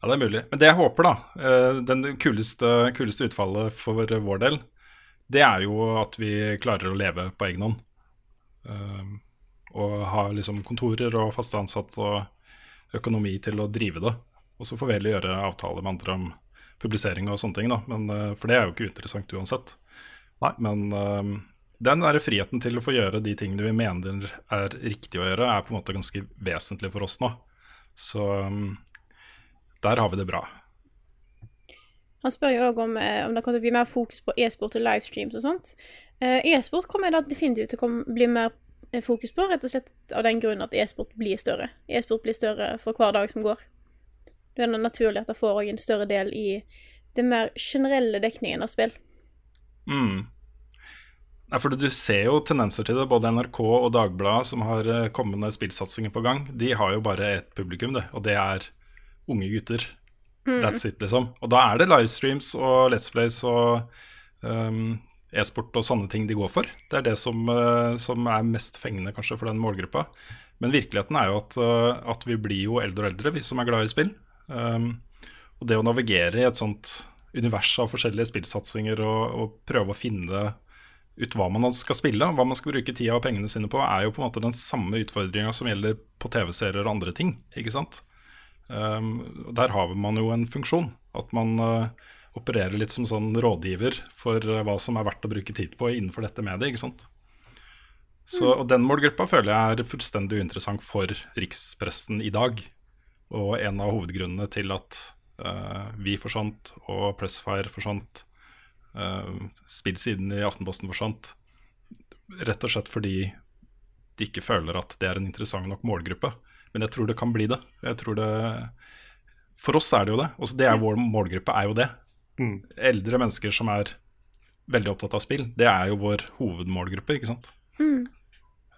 Speaker 3: Ja, det er mulig. Men det jeg håper, da, eh, den kuleste, kuleste utfallet for vår del, det er jo at vi klarer å leve på egen hånd. Eh, Og ha liksom kontorer og faste ansatte og økonomi til å drive det. Og så får vi heller gjøre avtaler med andre om publisering og sånne ting, da. Men, eh, for det er jo ikke interessant uansett.
Speaker 4: Nei.
Speaker 3: Men eh, den der friheten til å få gjøre de tingene vi mener er riktig å gjøre, er på en måte ganske vesentlig for oss nå. Så um, der har vi det bra.
Speaker 2: Han spør jo òg om, eh, om det kommer til å bli mer fokus på e-sport og livestreams og sånt. Eh, E-sport kommer da definitivt til å bli mer eh, fokus på, rett og slett av den grunn at e-sport blir større. E-sport blir større for hver dag som går. Det er naturlig at det får en større del i den mer generelle dekningen av spill.
Speaker 3: Mm. Nei, for Du ser jo tendenser til det. Både NRK og Dagbladet, som har eh, kommende spillsatsinger på gang, de har jo bare ett publikum, det, og det er unge gutter. That's it, liksom. Og da er det livestreams og Let's Plays og um, e-sport og sånne ting de går for. Det er det som, uh, som er mest fengende kanskje for den målgruppa. Men virkeligheten er jo at, uh, at vi blir jo eldre og eldre, vi som er glad i spill. Um, og det å navigere i et sånt univers av forskjellige spillsatsinger og, og prøve å finne ut hva man skal spille, hva man skal bruke tida og pengene sine på, er jo på en måte den samme utfordringa som gjelder på TV-serier og andre ting. ikke sant? Um, der har man jo en funksjon. At man uh, opererer litt som sånn rådgiver for uh, hva som er verdt å bruke tid på innenfor dette mediet. ikke sant? Så, og Den målgruppa føler jeg er fullstendig uinteressant for rikspressen i dag. Og en av hovedgrunnene til at uh, vi forsvant og Pressfire forsvant, spillsiden i Aftenposten forsvant, rett og slett fordi de ikke føler at det er en interessant nok målgruppe. Men jeg tror det kan bli det. Jeg tror det For oss er det jo det. Også det er Vår målgruppe er jo det.
Speaker 4: Mm.
Speaker 3: Eldre mennesker som er veldig opptatt av spill, det er jo vår hovedmålgruppe, ikke sant.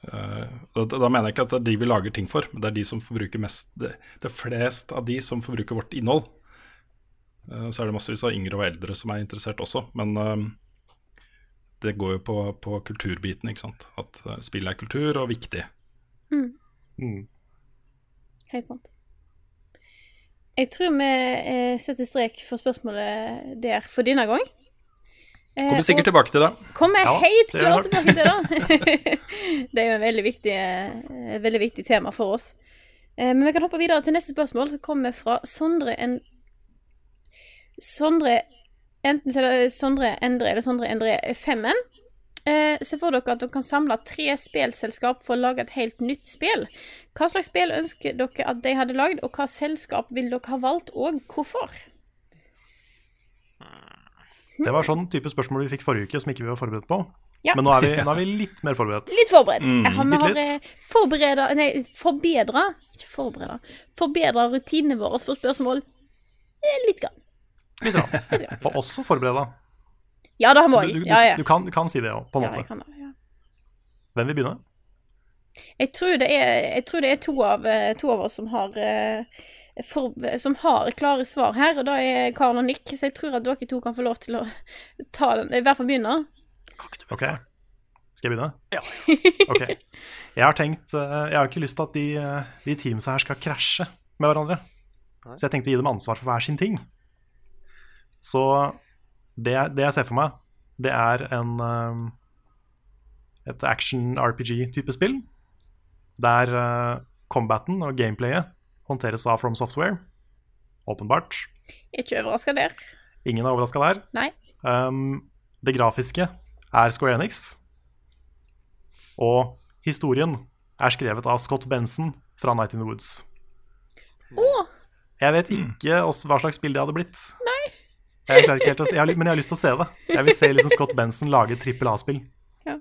Speaker 3: Eh, da, da mener jeg ikke at det er de vi lager ting for, men det er de som forbruker mest Det, det er flest av de som forbruker vårt innhold. Eh, så er det massevis av yngre og eldre som er interessert også, men eh, det går jo på, på kulturbiten, ikke sant. At uh, spill er kultur og viktig.
Speaker 4: Mm.
Speaker 2: Helt sant. Jeg tror vi eh, setter strek for spørsmålet der for denne gang. Eh,
Speaker 3: Kommer sikkert tilbake til det.
Speaker 2: Kommer
Speaker 4: Ja,
Speaker 2: helt klart tilbake til det. det er jo en veldig viktig, eh, veldig viktig tema for oss. Eh, Men vi kan hoppe videre til neste spørsmål, som kommer fra Sondre en... Sondre Enten så er det Sondre Endre eller Sondre Endre Femmen. Eh, Se for dere at dere kan samle tre spillselskap for å lage et helt nytt spill. Hva slags spill ønsker dere at de hadde lagd, og hva selskap vil dere ha valgt, og hvorfor?
Speaker 4: Det var sånn type spørsmål vi fikk forrige uke som ikke vi var forberedt på.
Speaker 2: Ja.
Speaker 4: Men nå er, vi, nå er vi litt mer forberedt.
Speaker 2: Litt forberedt.
Speaker 3: Mm,
Speaker 2: Jeg har, vi har
Speaker 4: bitte
Speaker 2: eh,
Speaker 4: litt.
Speaker 2: forbereda Nei, forbedra Ikke forbereda. Forbedra rutinene våre for spørsmål eh, litt grann.
Speaker 4: Litt rann. Og også forbereda.
Speaker 2: Ja, det har vi òg.
Speaker 4: du, du,
Speaker 2: Ja, ja.
Speaker 4: du, kan, du kan si det òg, på en
Speaker 2: ja,
Speaker 4: måte.
Speaker 2: jeg kan ja.
Speaker 4: Hvem vil begynne?
Speaker 2: Jeg tror det er, jeg tror det er to, av, eh, to av oss som har eh, for, som har klare svar her, og da er Karen og Nick, så jeg tror at dere to kan få lov til å ta den, i hvert fall begynne.
Speaker 4: Ok, Skal jeg begynne?
Speaker 5: Ja.
Speaker 4: Ok. Jeg har tenkt eh, Jeg har ikke lyst til at de, de teamsa her skal krasje med hverandre. Så jeg tenkte å gi dem ansvar for hver sin ting. Så det, det jeg ser for meg, det er en eh, et action-RPG-type spill. Der eh, combaten og gameplayet håndteres av From Software. Åpenbart.
Speaker 2: Ikke overraska der.
Speaker 4: Ingen er overraska der.
Speaker 2: Nei.
Speaker 4: Um, det grafiske er Square Enix. Og historien er skrevet av Scott Benson fra Night in the Woods.
Speaker 2: Å!
Speaker 4: Jeg vet ikke hva slags spill det hadde blitt. Jeg klarer ikke helt å se, jeg har, men jeg har lyst til å se det. Jeg vil se liksom Scott Benson lage et trippel A-spill.
Speaker 2: Ja.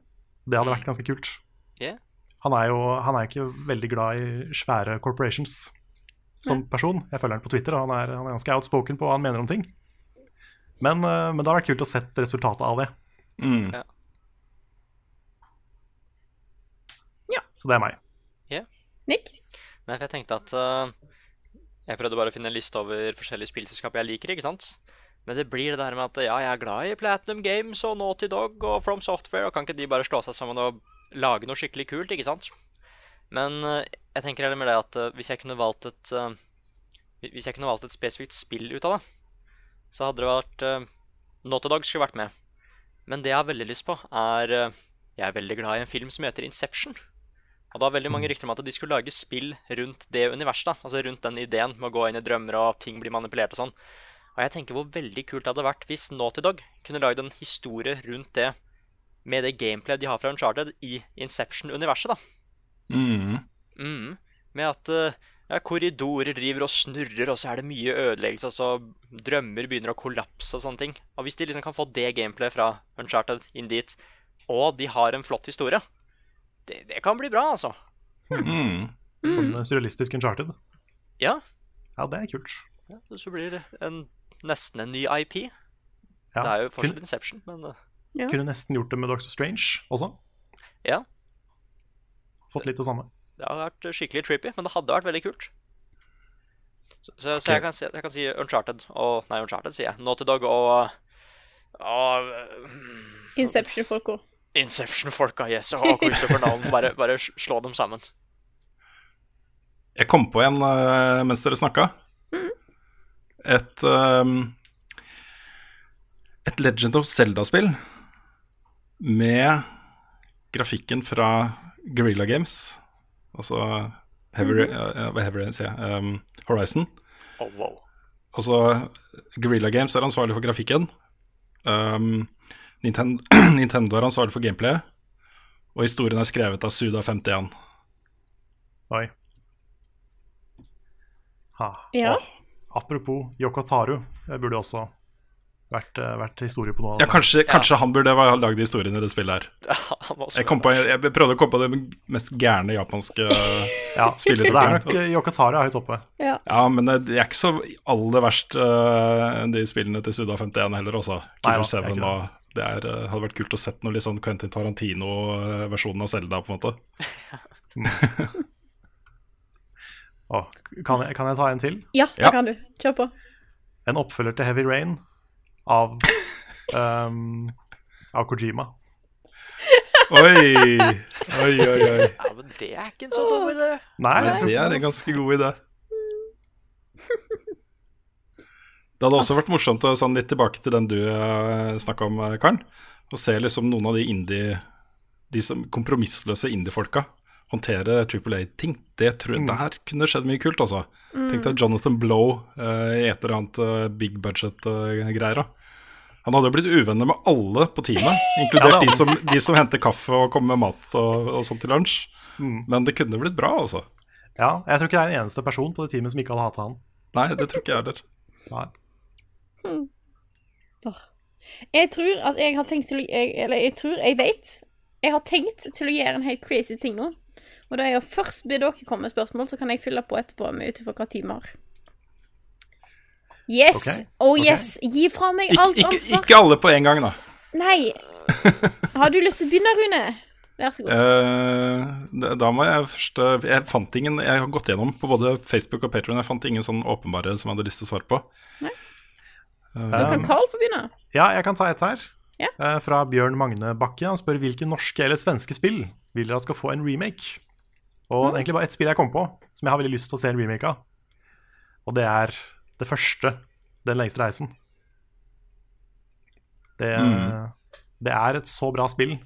Speaker 4: Det hadde vært ganske kult.
Speaker 5: Yeah.
Speaker 4: Han er jo han er ikke veldig glad i svære corporations som person. Jeg følger han på Twitter, og han er, han er ganske outspoken på hva han mener om ting. Men, eh, men det har vært kult å sett resultatet av det.
Speaker 3: Mm.
Speaker 4: Så det er meg.
Speaker 2: Nick?
Speaker 5: Nei, for jeg tenkte at uh, Jeg prøvde bare å finne en liste over forskjellige spillselskaper jeg liker, ikke sant? Men det blir det der med at ja, jeg er glad i Platinum Games og Naughty Dog og From Software, og kan ikke de bare slå seg sammen og lage noe skikkelig kult, ikke sant? Men eh, jeg tenker heller med det at eh, hvis jeg kunne valgt et eh, Hvis jeg kunne valgt et spesifikt spill ut av det, så hadde det vært Naughty Dog skulle vært med. Men det jeg har veldig lyst på, er Jeg er veldig glad i en film som heter Inception. Og det var veldig mange rykter om at de skulle lage spill rundt det universet. da, Altså rundt den ideen med å gå inn i drømmer og ting blir manipulert og sånn. Og jeg tenker hvor veldig kult det hadde vært hvis Naughty Dog kunne lagd en historie rundt det med det gameplayet de har fra Uncharted i Inception-universet, da.
Speaker 3: Mm.
Speaker 5: Mm. Med at eh, ja, korridorer driver og snurrer, og så er det mye ødeleggelse, og så drømmer begynner å kollapse og sånne ting. Og hvis de liksom kan få det gameplayet fra Uncharted inn dit, og de har en flott historie, det, det kan bli bra, altså.
Speaker 3: Mm.
Speaker 4: Sånn surrealistisk uncharted.
Speaker 5: Ja,
Speaker 4: Ja, det er kult.
Speaker 5: ja så blir det en, nesten en ny IP.
Speaker 4: Ja.
Speaker 5: Det er jo fortsatt
Speaker 4: kunne,
Speaker 5: Inception, men eh,
Speaker 2: Ja.
Speaker 4: kunne nesten gjort det med Doctor Strange også.
Speaker 5: ja.
Speaker 4: Fått litt det samme.
Speaker 5: Det hadde vært skikkelig trippy, men det hadde vært veldig kult. Så, så, så jeg, kan si, jeg kan si Uncharted og Nei, Uncharted, sier jeg. Naughty Dog og, og
Speaker 2: Inception-folka.
Speaker 5: Inception-folka, yes. Og Christopher Nolan. Bare, bare slå dem sammen.
Speaker 3: Jeg kom på en eh, mens dere snakka. Et um, Et Legend of Zelda-spill med grafikken fra Guerrilla Games. Altså Heavy, ja, hva Heavy Rain, sier jeg. um, Horizon.
Speaker 5: Oh, wow.
Speaker 3: Altså, Guerrilla Games er ansvarlig for grafikken. Um, Nintendo, Nintendo er ansvarlig for gameplayet. Og historien er skrevet av Suda51.
Speaker 4: Oi. Ha.
Speaker 2: Ja.
Speaker 4: Apropos Yokotaru, det burde også vært, eh, vært historie på noe av
Speaker 3: Ja,
Speaker 4: det.
Speaker 3: kanskje, kanskje han burde ha lagd historien i det spillet her. Jeg, kom på, jeg prøvde å komme på det mest gærne japanske
Speaker 4: Ja,
Speaker 3: spillet.
Speaker 4: det er nok Yokotaru er høyt oppe.
Speaker 2: Ja.
Speaker 3: Ja, men det er ikke så aller verst, uh, de spillene til Suda51 heller, også.
Speaker 4: Nei
Speaker 3: Killer
Speaker 4: er
Speaker 3: 7 og det er, eh, hadde vært kult å sett noe litt sånn Quentin Tarantino-versjonen av Zelda, på en måte.
Speaker 4: Åh, kan, jeg, kan jeg ta en til?
Speaker 2: ja, det
Speaker 3: Ja.
Speaker 2: kan du. Kjør på.
Speaker 4: En oppfølger til Heavy Rain av um, Av Kojima.
Speaker 3: Oi! Oi, oi, oi.
Speaker 5: Ja, men det er ikke en så dum idé.
Speaker 4: Nei,
Speaker 3: Det er en ganske god idé. Det hadde også vært morsomt å sånn litt tilbake til den du uh, snakka om, eh, Karen. Å se liksom noen av de indie De som kompromissløse indie-folka håndtere Triple A-ting. Det tror jeg Der kunne det skjedd mye kult, altså. Tenk deg Jonathan Blow eh, i et eller annet eh, big budget-greier. Han hadde jo blitt uvenner med alle på teamet, inkludert
Speaker 4: Ja,
Speaker 3: de, som, de som henter kaffe og kommer med mat og, og sånt til lunsj.
Speaker 4: Mm.
Speaker 3: Men det kunne blitt bra, altså.
Speaker 4: Ja, jeg tror ikke det er en eneste person på det teamet som ikke hadde hata han.
Speaker 3: Nei, det tror ikke jeg heller.
Speaker 4: Nei.
Speaker 2: Jeg tror at jeg har tenkt til å jeg, Eller jeg tror, jeg vet Jeg har tenkt til å gjøre en helt crazy ting nå. Og da jeg først ber dere komme med spørsmål, så kan jeg fylle på etterpå med ut ifra hva time har. Yes!
Speaker 4: Okay.
Speaker 2: Oh
Speaker 4: ok.
Speaker 2: yes! Gi fra meg alt ansvar.
Speaker 3: ikke alle på en gang, da.
Speaker 2: Nei! Har du lyst til å begynne, Rune? Vær så god.
Speaker 3: Uh, da- må jeg først eh, Jeg fant ingen Jeg har gått gjennom på både Facebook og Patreon. Jeg fant ingen sånn åpenbare som jeg hadde lyst til å svare på.
Speaker 2: Da kan Carl få begynne.
Speaker 4: Ja, jeg kan ta et her.
Speaker 2: Ja.
Speaker 4: Uh, fra Bjørn Magne Bakke. Han spør hvilke norske eller svenske spill vil dere skal få en remake. Og egentlig bare ett spill jeg kom på, som jeg har veldig lyst til å se en remake av. Og det er det første, Den lengste reisen. Det,
Speaker 3: Mm.
Speaker 4: det er et så bra spill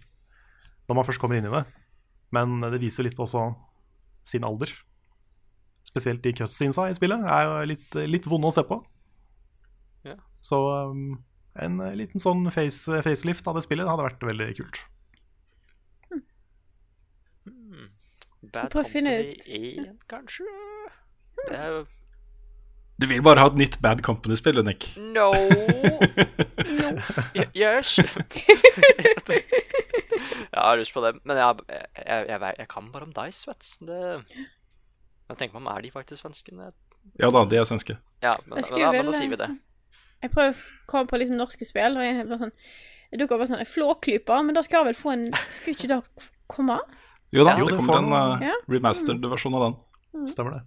Speaker 4: når man først kommer inn i det. Men det viser litt også sin alder. Spesielt de cutscenesa i spillet er jo litt, litt vonde å se på.
Speaker 5: Yeah.
Speaker 4: Så um, en liten sånn face, facelift av det spillet hadde vært veldig kult.
Speaker 5: Bad
Speaker 2: prøv å finne
Speaker 5: ut. 1, kanskje? Det er jo
Speaker 3: Du vil bare ha et nytt Bad Company-spill, Nick.
Speaker 5: No! no. Yes! jeg har lyst på det, men jeg, jeg, jeg, jeg, kan bare om Dice, vet du. Det Jeg tenker meg om, er de faktisk svenske?
Speaker 3: Ja da, de er svenske.
Speaker 5: Ja, men, men, da, men da sier vi det.
Speaker 2: Jeg prøver å komme på liksom norske spill, og jeg bare sånn dukker opp en sånn Flåklypa, men da skal jeg vel få en Skal ikke det komme?
Speaker 3: Jo da,
Speaker 4: ja,
Speaker 3: det kommer en uh,
Speaker 2: Ja.
Speaker 3: remastered versjon av den.
Speaker 4: Stemmer det.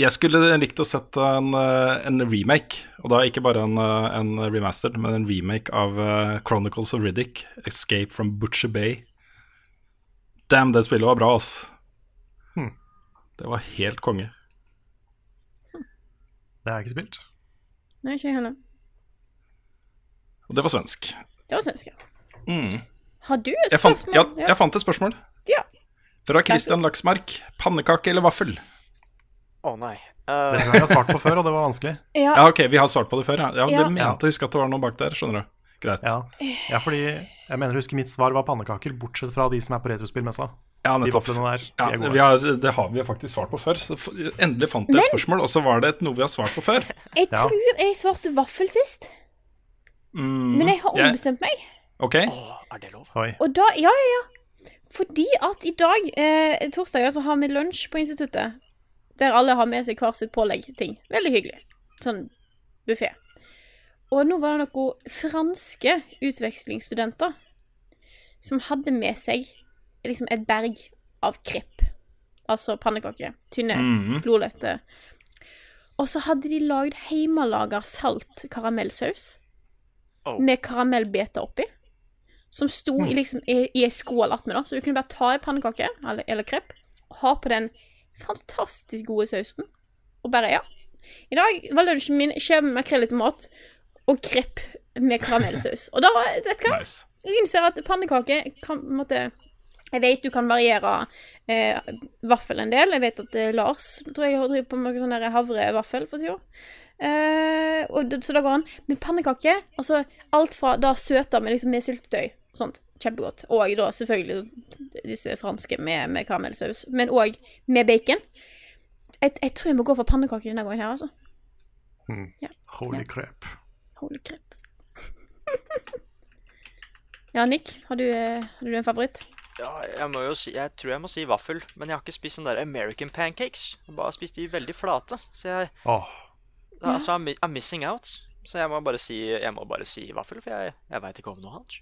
Speaker 3: Jeg skulle likt å sette en, eh, en remake, og da ikke bare en, eh, en remastered, men en remake av eh, Chronicles of Riddick, Escape from Butcher Bay. Damn, det spillet var bra, ass.
Speaker 4: Hmm.
Speaker 3: Det var helt konge.
Speaker 4: Det har jeg ikke spilt.
Speaker 2: Nei, ikke jeg heller.
Speaker 3: Og det var svensk.
Speaker 2: Det var svensk, ja.
Speaker 3: Mm.
Speaker 2: Har du et
Speaker 3: Jeg, fant,
Speaker 2: spørsmål?
Speaker 3: ja, jeg fant et spørsmål.
Speaker 2: Ja.
Speaker 3: Fra Christian Laksmark. Pannekake eller vaffel?
Speaker 5: Å nei.
Speaker 4: Det har jeg jeg svart på før, og det var vanskelig.
Speaker 2: ja.
Speaker 3: Ja, ok, vi har svart på det før, ja. ja
Speaker 2: Ja.
Speaker 3: det mente jeg huske at det var noe bak der, skjønner du. Greit.
Speaker 4: Ja. ja, fordi jeg mener å huske mitt svar var pannekaker, bortsett fra de som er på retrospillmessa.
Speaker 3: Ja, nettopp.
Speaker 4: De der,
Speaker 3: Ja,
Speaker 4: de
Speaker 3: vi har, det har vi faktisk svart på før. Så endelig fant jeg et spørsmål, og så var det et noe vi har svart på før.
Speaker 2: Jeg
Speaker 4: Ja.
Speaker 2: tror jeg svarte vaffel sist,
Speaker 3: Mm,
Speaker 2: men jeg har
Speaker 3: jeg-
Speaker 2: meg.
Speaker 3: Ok,
Speaker 5: Åh, er det lov?
Speaker 4: Oi.
Speaker 2: Og da Ja, ja, ja. Fordi at i dag, eh, torsdager, så har vi lunsj på instituttet. Der alle har med seg hver sitt pålegg-ting. Veldig hyggelig. Sånn buffé. Og nå var det noen franske utvekslingsstudenter som hadde med seg liksom et berg av krepp. Altså pannekaker. Tynne,
Speaker 3: mm.
Speaker 2: blodlette. Og så hadde de lagd hjemmelaga salt karamellsaus
Speaker 5: Oh.
Speaker 2: med karamellbeter oppi. Som sto i, liksom, i, ei skål attmed, da. Så du kunne bare ta ei pannekake eller, eller krepp ha på den fantastisk gode sausen. Og bare, ja. I dag var lunsjen min skjeve med makrell i tomat og krepp med karamellsaus. Og da, vet du hva?
Speaker 3: nice.
Speaker 2: Jeg innser at pannekake kan måtte Jeg vet du kan variere eh, vaffel en del. Jeg vet at eh, Lars tror jeg driver på med sånn havrevaffel for tida. Eh, og så det går an. Men pannekake, altså alt fra da søte med, liksom, med syltetøy sånt, kjempegodt. Og da selvfølgelig disse franske med, med karamellsaus. Men òg med bacon. Jeg, jeg tror jeg må gå for pannekaker denne gangen her, altså.
Speaker 4: Holy
Speaker 2: Ja.
Speaker 4: crap.
Speaker 2: Holy crap. ja, Nick, har du, har du en favoritt?
Speaker 5: Ja, jeg må jo si Jeg tror jeg må si vaffel, men jeg har ikke spist sånne der American pancakes. Jeg har bare spist de veldig flate. Så jeg
Speaker 4: Åh,
Speaker 5: Altså, I'm, I'm missing out. Så jeg må bare si, jeg må bare si vaffel, for jeg, jeg veit ikke om noe annet.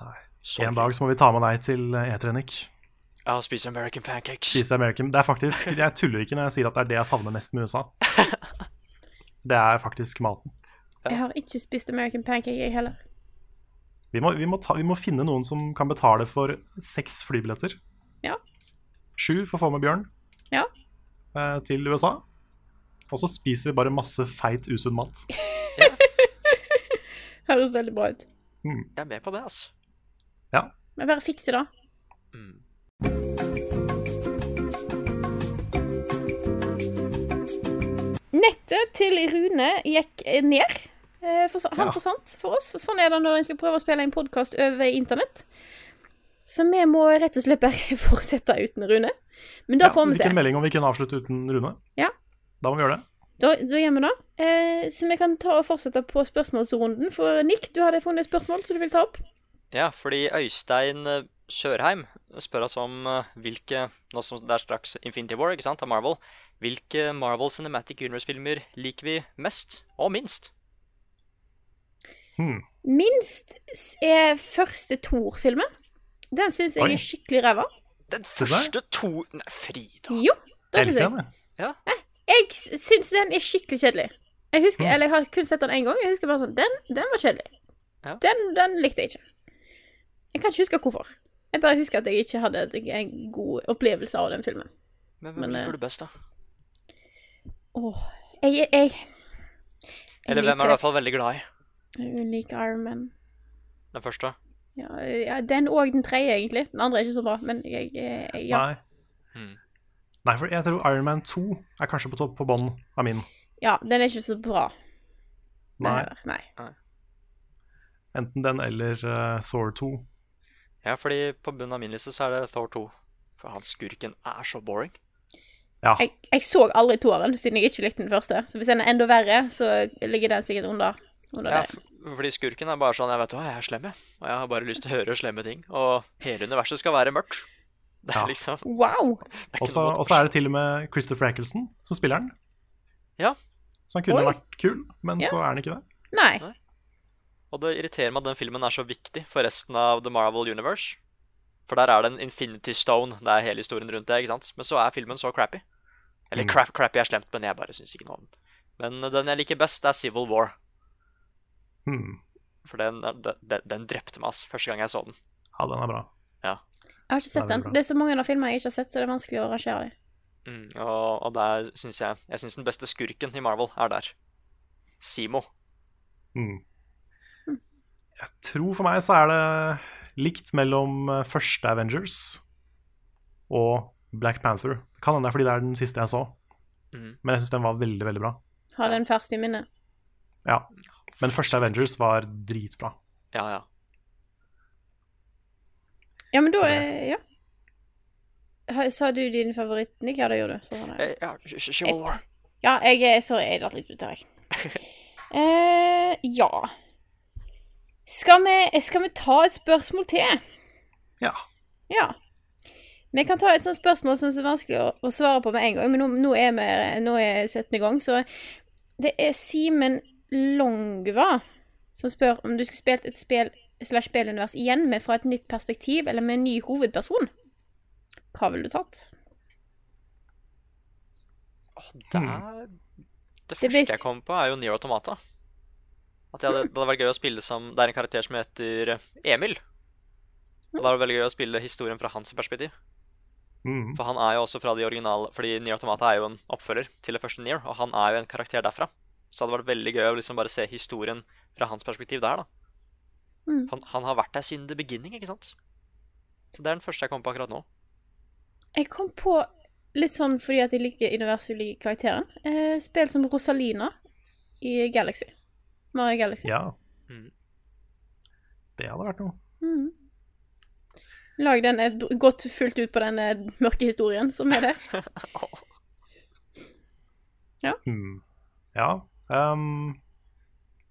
Speaker 4: Nei. En dag så må vi ta med deg til eh, E-trening.
Speaker 5: Ja, og spise American pancakes.
Speaker 4: Spise American. Det er faktisk, Jeg tuller ikke når jeg sier at det er det jeg savner mest med USA. Det er faktisk maten.
Speaker 2: Jeg har ikke spist American pancake, jeg heller.
Speaker 4: Vi må, vi, må ta, vi må finne noen som kan betale for seks flybilletter.
Speaker 2: Ja.
Speaker 4: Sju for å få med Bjørn
Speaker 2: Ja.
Speaker 4: eh, til USA. Og så spiser vi bare masse feit, usunn mat.
Speaker 2: Høres veldig bra ut.
Speaker 5: Jeg er med på det, altså.
Speaker 4: Ja.
Speaker 2: Vi bare fikser det.
Speaker 5: Mm.
Speaker 2: Nettet til Rune gikk eh, ned. Eh, For, han
Speaker 3: Ja.
Speaker 2: forsvant for oss. Sånn er det når en skal prøve å spille en podkast over internett. Så vi må rett og slett bare fortsette uten Rune. Men da
Speaker 4: Ja,
Speaker 2: får vi til.
Speaker 4: Hvilken melding om vi kunne avslutte uten Rune?
Speaker 2: Ja.
Speaker 4: Da må vi gjøre det.
Speaker 2: Da, da gjør vi det. Eh, så vi kan ta og fortsette på spørsmålsrunden. For Nick, du hadde funnet et spørsmål som du vil ta opp.
Speaker 5: Ja, fordi Øystein eh, Sørheim spør oss om eh, hvilke Nå som det er straks Infinity War, ikke sant, av Marvel. Hvilke Marvel Cinematic Universe-filmer liker vi mest og minst?
Speaker 4: Hmm.
Speaker 2: Minst er første Thor-filmen. Den syns jeg er skikkelig ræva.
Speaker 5: Den første Thor Nei, Frida.
Speaker 2: Jo, det syns jeg.
Speaker 4: den, jeg.
Speaker 2: Jeg syns den er skikkelig kjedelig. Jeg husker,
Speaker 4: Mm.
Speaker 2: eller jeg har kun sett den én gang. Jeg husker bare sånn Den, den var kjedelig.
Speaker 5: Ja.
Speaker 2: Den, den likte jeg ikke. Jeg kan ikke huske hvorfor. Jeg bare husker at jeg ikke hadde en god opplevelse av den filmen.
Speaker 5: Men hvem
Speaker 2: Men, eh,
Speaker 5: liker du best, da?
Speaker 2: Åh, jeg, jeg, jeg
Speaker 5: Eller hvem er du i hvert fall veldig glad i?
Speaker 2: Jeg liker Iron Man.
Speaker 5: Den første?
Speaker 2: Ja, ja, den og den tredje, egentlig. Den andre er ikke så bra, men jeg, jeg, jeg ja.
Speaker 4: Nei.
Speaker 5: Hmm.
Speaker 4: Nei, for jeg tror Iron Man 2 er kanskje på topp på bånn av min.
Speaker 2: ja, den er ikke så bra.
Speaker 4: Nei.
Speaker 2: Nei.
Speaker 4: Enten den eller uh, Thor 2.
Speaker 5: Ja, fordi på bunnen av min liste så er det Thor 2. For han skurken er så boring.
Speaker 4: Ja.
Speaker 2: Jeg, jeg så aldri toeren, siden jeg ikke likte den første. Så hvis den er enda verre, så ligger den sikkert under, under
Speaker 5: Ja,
Speaker 2: det.
Speaker 5: f- fordi skurken er bare sånn Jeg vet hva, jeg er slem, jeg. Og jeg har bare lyst til å høre slemme ting. Og hele universet skal være mørkt. Det er
Speaker 4: Ja.
Speaker 5: liksom
Speaker 2: Wow!
Speaker 4: Og så
Speaker 5: noe
Speaker 4: og så er det til og med Christopher Ankelson som spiller den.
Speaker 5: Ja.
Speaker 4: Så han kunne
Speaker 2: Oi.
Speaker 4: vært kul, men
Speaker 2: Ja.
Speaker 4: så er han ikke det.
Speaker 2: Nei.
Speaker 5: Og det irriterer meg at den filmen er så viktig for resten av The Marvel Universe. For der er det en Infinity Stone. Det er hele historien rundt det. ikke sant? Men så er filmen så crappy. Eller
Speaker 4: Mm.
Speaker 5: crap, crappy er slemt, men jeg bare syns ikke noe om den. Men den jeg liker best, er Civil War.
Speaker 4: Hmm.
Speaker 5: For den, den, den drepte meg, ass, første gang jeg så den.
Speaker 4: Ja, den er bra. Ja.
Speaker 2: Jeg har ikke sett den. Det er så mange av filmene jeg ikke har sett, så det er vanskelig å rangere dem.
Speaker 5: Mm, og, og der syns jeg Jeg syns den beste skurken i Marvel er der. Simo.
Speaker 4: Hmm. Jeg tror for meg så er det likt mellom eh, første Avengers og Black Panther. Det kan hende det er fordi det er den siste jeg så,
Speaker 5: Mm.
Speaker 4: men jeg syns den var veldig, veldig bra.
Speaker 2: Har den ferskt i minnet.
Speaker 4: Ja. Men første Avengers var dritbra.
Speaker 5: Ja, ja.
Speaker 2: Ja, men da er Ja. Sa du din favoritt, Nick? Ja, det gjorde du. Sånn var.
Speaker 5: Eh, ja sure.
Speaker 2: Ja, jeg er Sorry, jeg datt litt ut der, jeg. Eh, ja. Skal vi, skal vi ta et spørsmål til?
Speaker 4: Ja.
Speaker 2: Ja. Vi kan ta et sånt spørsmål som er vanskelig å, å svare på med en gang, men nå, nå er vi nå er setten i gang, så det er Simen Longva som spør om du skulle spilt et spill slash spillunivers igjen, men fra et nytt perspektiv, eller med en ny hovedperson. Hva ville du tatt?
Speaker 5: Åh, det, er... det første jeg kom på, er jo Near Automata. At jeg hadde, det hadde vært gøy å spille som Det er en karakter som heter Emil. Og da er det veldig gøy å spille historien fra hans perspektiv.
Speaker 4: Mm.
Speaker 5: For han er jo også fra de originale Fordi Near Automata er jo en oppfølger til det første Near, og han er jo en karakter derfra. Så det hadde vært veldig gøy å liksom bare se historien fra hans perspektiv der, da.
Speaker 2: Mm.
Speaker 5: Han, han har vært der siden the beginning, ikke sant? Så det er den første jeg kom på akkurat nå.
Speaker 2: Jeg kom på litt sånn fordi at jeg liker universet, liker karakteren. Eh, spill som Rosalina i Galaxy. Mario Galaxy.
Speaker 4: Ja.
Speaker 5: Mm.
Speaker 4: Det hadde vært noe.
Speaker 2: Mm. Lag den eh, gått fullt ut på den eh, mørke historien som er der.
Speaker 4: Hmm. Ja. Um,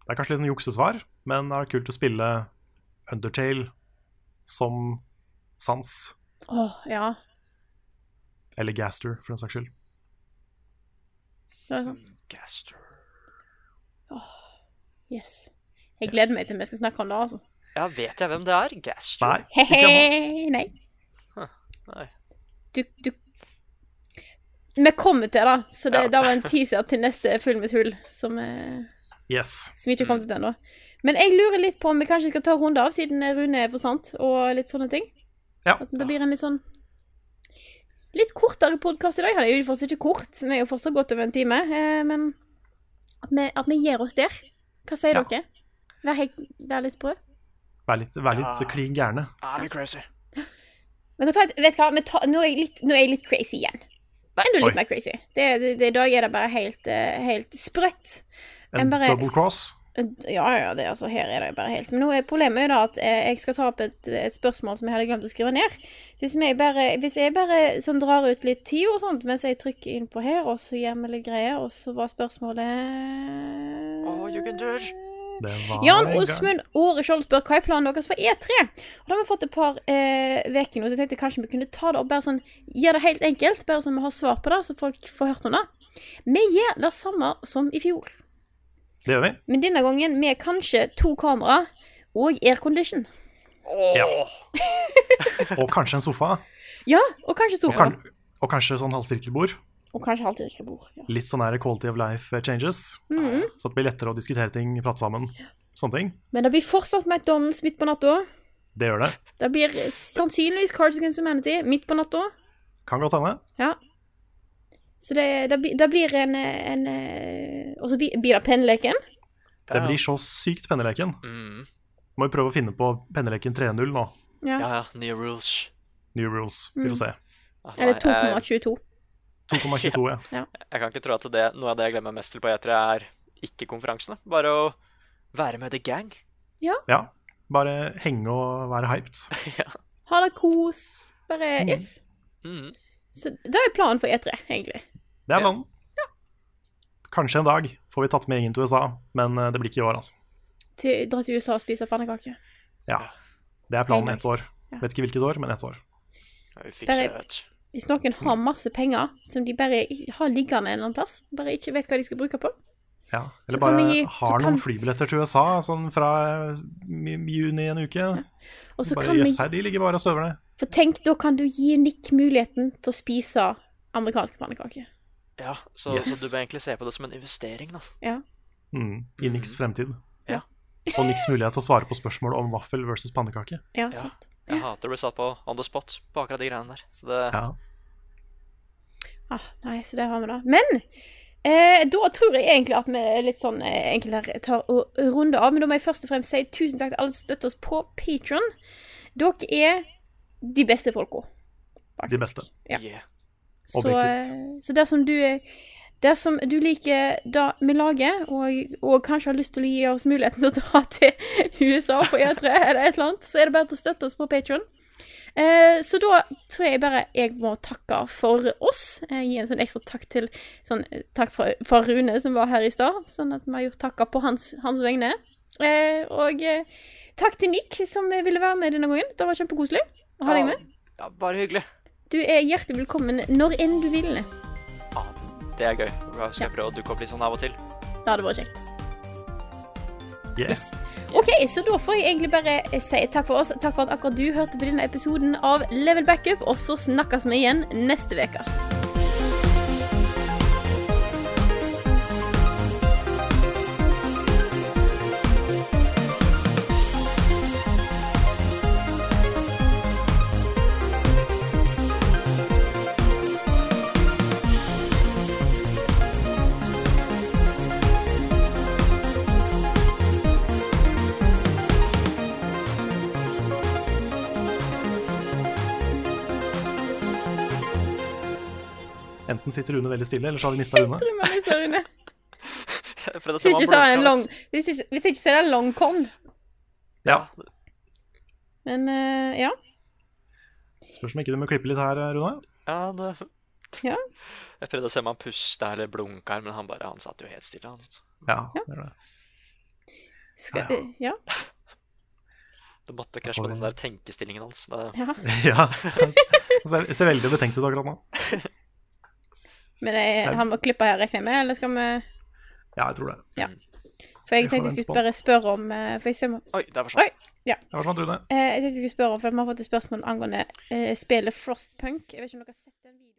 Speaker 4: det er kanskje litt en juksesvar, men det er kult å spille Undertale som Sans.
Speaker 2: Åh, ja.
Speaker 4: Eller Gaster, for den saks skyld.
Speaker 2: Det er sant.
Speaker 5: Gaster.
Speaker 2: Yes. Jeg
Speaker 4: Yes.
Speaker 2: gleder meg til vi skal snakke om det, altså.
Speaker 5: Ja, vet jeg hvem det er? Gastro?
Speaker 4: Nei, ikke.
Speaker 2: He-he, nei.
Speaker 5: Nei.
Speaker 2: Du, du Vi kommer til det, så det,
Speaker 5: Ja.
Speaker 2: det var en teaser til neste Full med hull, som, eh,
Speaker 4: Yes.
Speaker 2: som ikke har kommet ut ennå. Men jeg lurer litt på om vi kanskje skal ta en runde av, siden Rune er forsvant, og litt sånne ting.
Speaker 4: Ja.
Speaker 2: At det blir en litt sånn Litt kortere podkast i dag. Han er jo fortsatt ikke kort, vi er jo fortsatt godt over en time. Eh, men at vi, at vi gir oss der. Hva sier
Speaker 4: Ja.
Speaker 2: dere? Vær, helt, vær litt sprø?
Speaker 4: Vær litt, vær litt
Speaker 5: Ja.
Speaker 4: klin gærne.
Speaker 5: Er vi crazy?
Speaker 2: Vi kan ta et, vet du hva, vi tar, nå, er jeg litt, nå er jeg litt crazy igjen. Enda litt
Speaker 4: Oi.
Speaker 2: mer crazy. I dag er det bare helt, eh, helt sprøtt.
Speaker 4: En
Speaker 2: bare-
Speaker 4: double cross.
Speaker 2: Ja, ja, det, altså, her er det bare helt Men nå er problemet jo da at eh, jeg skal ta opp et, et spørsmål som jeg hadde glemt å skrive ned. Hvis jeg bare, hvis jeg bare sånn drar ut litt tid og sånt mens jeg trykker inn på her, og så gjør vi litt greier, og så var spørsmålet
Speaker 5: Å.
Speaker 4: Det var
Speaker 2: Jan Osmund Åre Skjold spør hva er planen deres for E3. Og da har vi fått et par uker nå, så jeg tenkte kanskje vi kunne ta det opp bare sånn Gjøre det helt enkelt, bare så vi har svar på det, så folk får hørt om det. Vi gjør det samme som i fjor.
Speaker 4: Det gjør vi.
Speaker 2: Men denne gangen med kanskje to kamera og aircondition.
Speaker 4: Ja. Og kanskje en sofa.
Speaker 2: Ja, og kanskje
Speaker 4: Og,
Speaker 2: sofa.
Speaker 4: kan, og kanskje sånn halvsirkelbord.
Speaker 2: Og kanskje halvsirkelbord. Ja.
Speaker 4: Litt sånn her quality of life changes.
Speaker 2: Mhm.
Speaker 4: Så det blir lettere å diskutere ting, prate sammen. Sånne ting.
Speaker 2: Men det blir fortsatt McDonald's midt på natta.
Speaker 4: Det gjør det.
Speaker 2: Det blir sannsynligvis Cards Against Humanity midt på natta.
Speaker 4: Kan godt hende.
Speaker 2: Ja. Så det, det, blir- det blir en, en eh, Og så blir det penneleken.
Speaker 4: Det blir så sykt penneleken.
Speaker 5: Mm.
Speaker 4: Må jo prøve å finne på penneleken 3.0 nå.
Speaker 2: Ja.
Speaker 5: Ja, ja. Nye rules.
Speaker 4: New rules. Vi får se.
Speaker 5: Mm.
Speaker 2: Eller 2,22.
Speaker 4: 2,22, ja.
Speaker 5: jeg kan ikke tro at det, noe av det jeg glemmer mest til på E3, er ikke konferansene. Bare å være med the gang.
Speaker 4: ja. ja. Bare henge og være hyped. ja.
Speaker 2: Ha det kos. Bare yes.
Speaker 5: Mm.
Speaker 2: Så det er planen for E3, egentlig.
Speaker 4: Det er planen. Kanskje en dag får vi tatt med gjengen til USA, men eh, det blir ikke i år, altså.
Speaker 2: Til, dra til USA og spise pannekaker.
Speaker 4: Ja. Det er planen
Speaker 2: En
Speaker 4: ett år.
Speaker 2: Ja.
Speaker 4: Vet ikke hvilket år, men ett år.
Speaker 5: Ja, vi fikser
Speaker 2: Bare-
Speaker 5: det, vet du.
Speaker 2: Hvis noen har masse penger som de bare har liggende en eller annen plass, bare ikke vet hva de skal bruke på
Speaker 4: Ja. Eller bare
Speaker 2: gi, har
Speaker 4: har
Speaker 2: kan-
Speaker 4: noen flybilletter til USA sånn fra eh, i- juni en uke.
Speaker 2: Og så
Speaker 4: Bare
Speaker 2: kan
Speaker 4: yes, her, de ligger bare og støver ned.
Speaker 2: For tenk, da kan du gi Nick muligheten til å spise amerikanske pannekaker.
Speaker 5: Ja, så,
Speaker 4: Yes.
Speaker 5: så du bør egentlig se på det som en investering, da.
Speaker 2: Ja.
Speaker 4: Mm, I Nicks fremtid.
Speaker 5: Ja.
Speaker 4: Og Nicks mulighet til å svare på spørsmål om vaffel versus pannekake.
Speaker 2: Ja,
Speaker 5: Ja. Jeg hater å bli satt på on the spot på akkurat de greiene der. Så det
Speaker 4: Ja.
Speaker 2: Ah, nei, så det har vi da. Men eh, da tror jeg egentlig at vi litt sånn eh, enkelt her tar og runder av. Men da må jeg først og fremst si tusen takk til alle som støtter oss på Patron. Dere er de beste folka. faktisk.
Speaker 4: De beste.
Speaker 2: Ja.
Speaker 5: yeah.
Speaker 2: Så, eh, så dersom du er Dersom du liker det vi lager, og, og kanskje har lyst til å gi oss muligheten til å dra til USA på E3 eller et eller annet, så er det bare til å støtte oss på Patron. Eh, så da tror jeg bare jeg må takke for oss. Eh, gi en sånn ekstra takk til sånn, eh, Takk for, for Rune, som var her i stad. Sånn at vi har gjort takka på hans, hans vegne. Eh, og takk til Nick, som ville være med denne gangen. Det var kjempekoselig å ha deg med.
Speaker 5: Ja, bare hyggelig.
Speaker 2: Du er hjertelig velkommen når enn du vil.
Speaker 5: Ja, det er gøy. Da skal jeg prøve å dukke opp litt sånn av og til.
Speaker 2: Det hadde vært kjekt.
Speaker 4: Yes.
Speaker 2: OK, så da får jeg egentlig bare si takk for oss. Takk for at akkurat du hørte på denne episoden av Level Backup, og så snakkes vi igjen neste uke.
Speaker 4: Enten sitter Rune veldig stille, eller så har vi mista Rune.
Speaker 2: Tror man mister Rune.
Speaker 5: Jeg
Speaker 2: Hvis ikke så er det en long. Hvis ikke, hvis ikke så er det long con.
Speaker 4: Ja.
Speaker 2: Men uh, ja.
Speaker 4: Spørs om ikke du må klippe litt her, Rune.
Speaker 5: Ja, det...
Speaker 2: Ja.
Speaker 5: Jeg prøvde å se om han pusta eller blunka, men han bare, han satt jo helt stille. Han.
Speaker 4: Ja, det er det.
Speaker 2: Skal, ja.
Speaker 5: Det måtte krasje med den der tenkestillingen hans. Det...
Speaker 2: ja.
Speaker 4: Ja. Ser, ser veldig betenkt ut akkurat nå.
Speaker 2: Men jeg, han må klippe her, regner jeg med, eller skal vi
Speaker 4: Ja, jeg tror det.
Speaker 2: For jeg
Speaker 4: Vi
Speaker 2: tenkte jeg skulle bare spørre om eh, For jeg ser
Speaker 5: Oi, der forsvant
Speaker 4: ja. Rune.
Speaker 2: Eh, jeg tenkte jeg skulle spørre om, for vi har fått et spørsmål angående uh, spillet Frostpunk. Jeg vet ikke om dere har sett den videoen?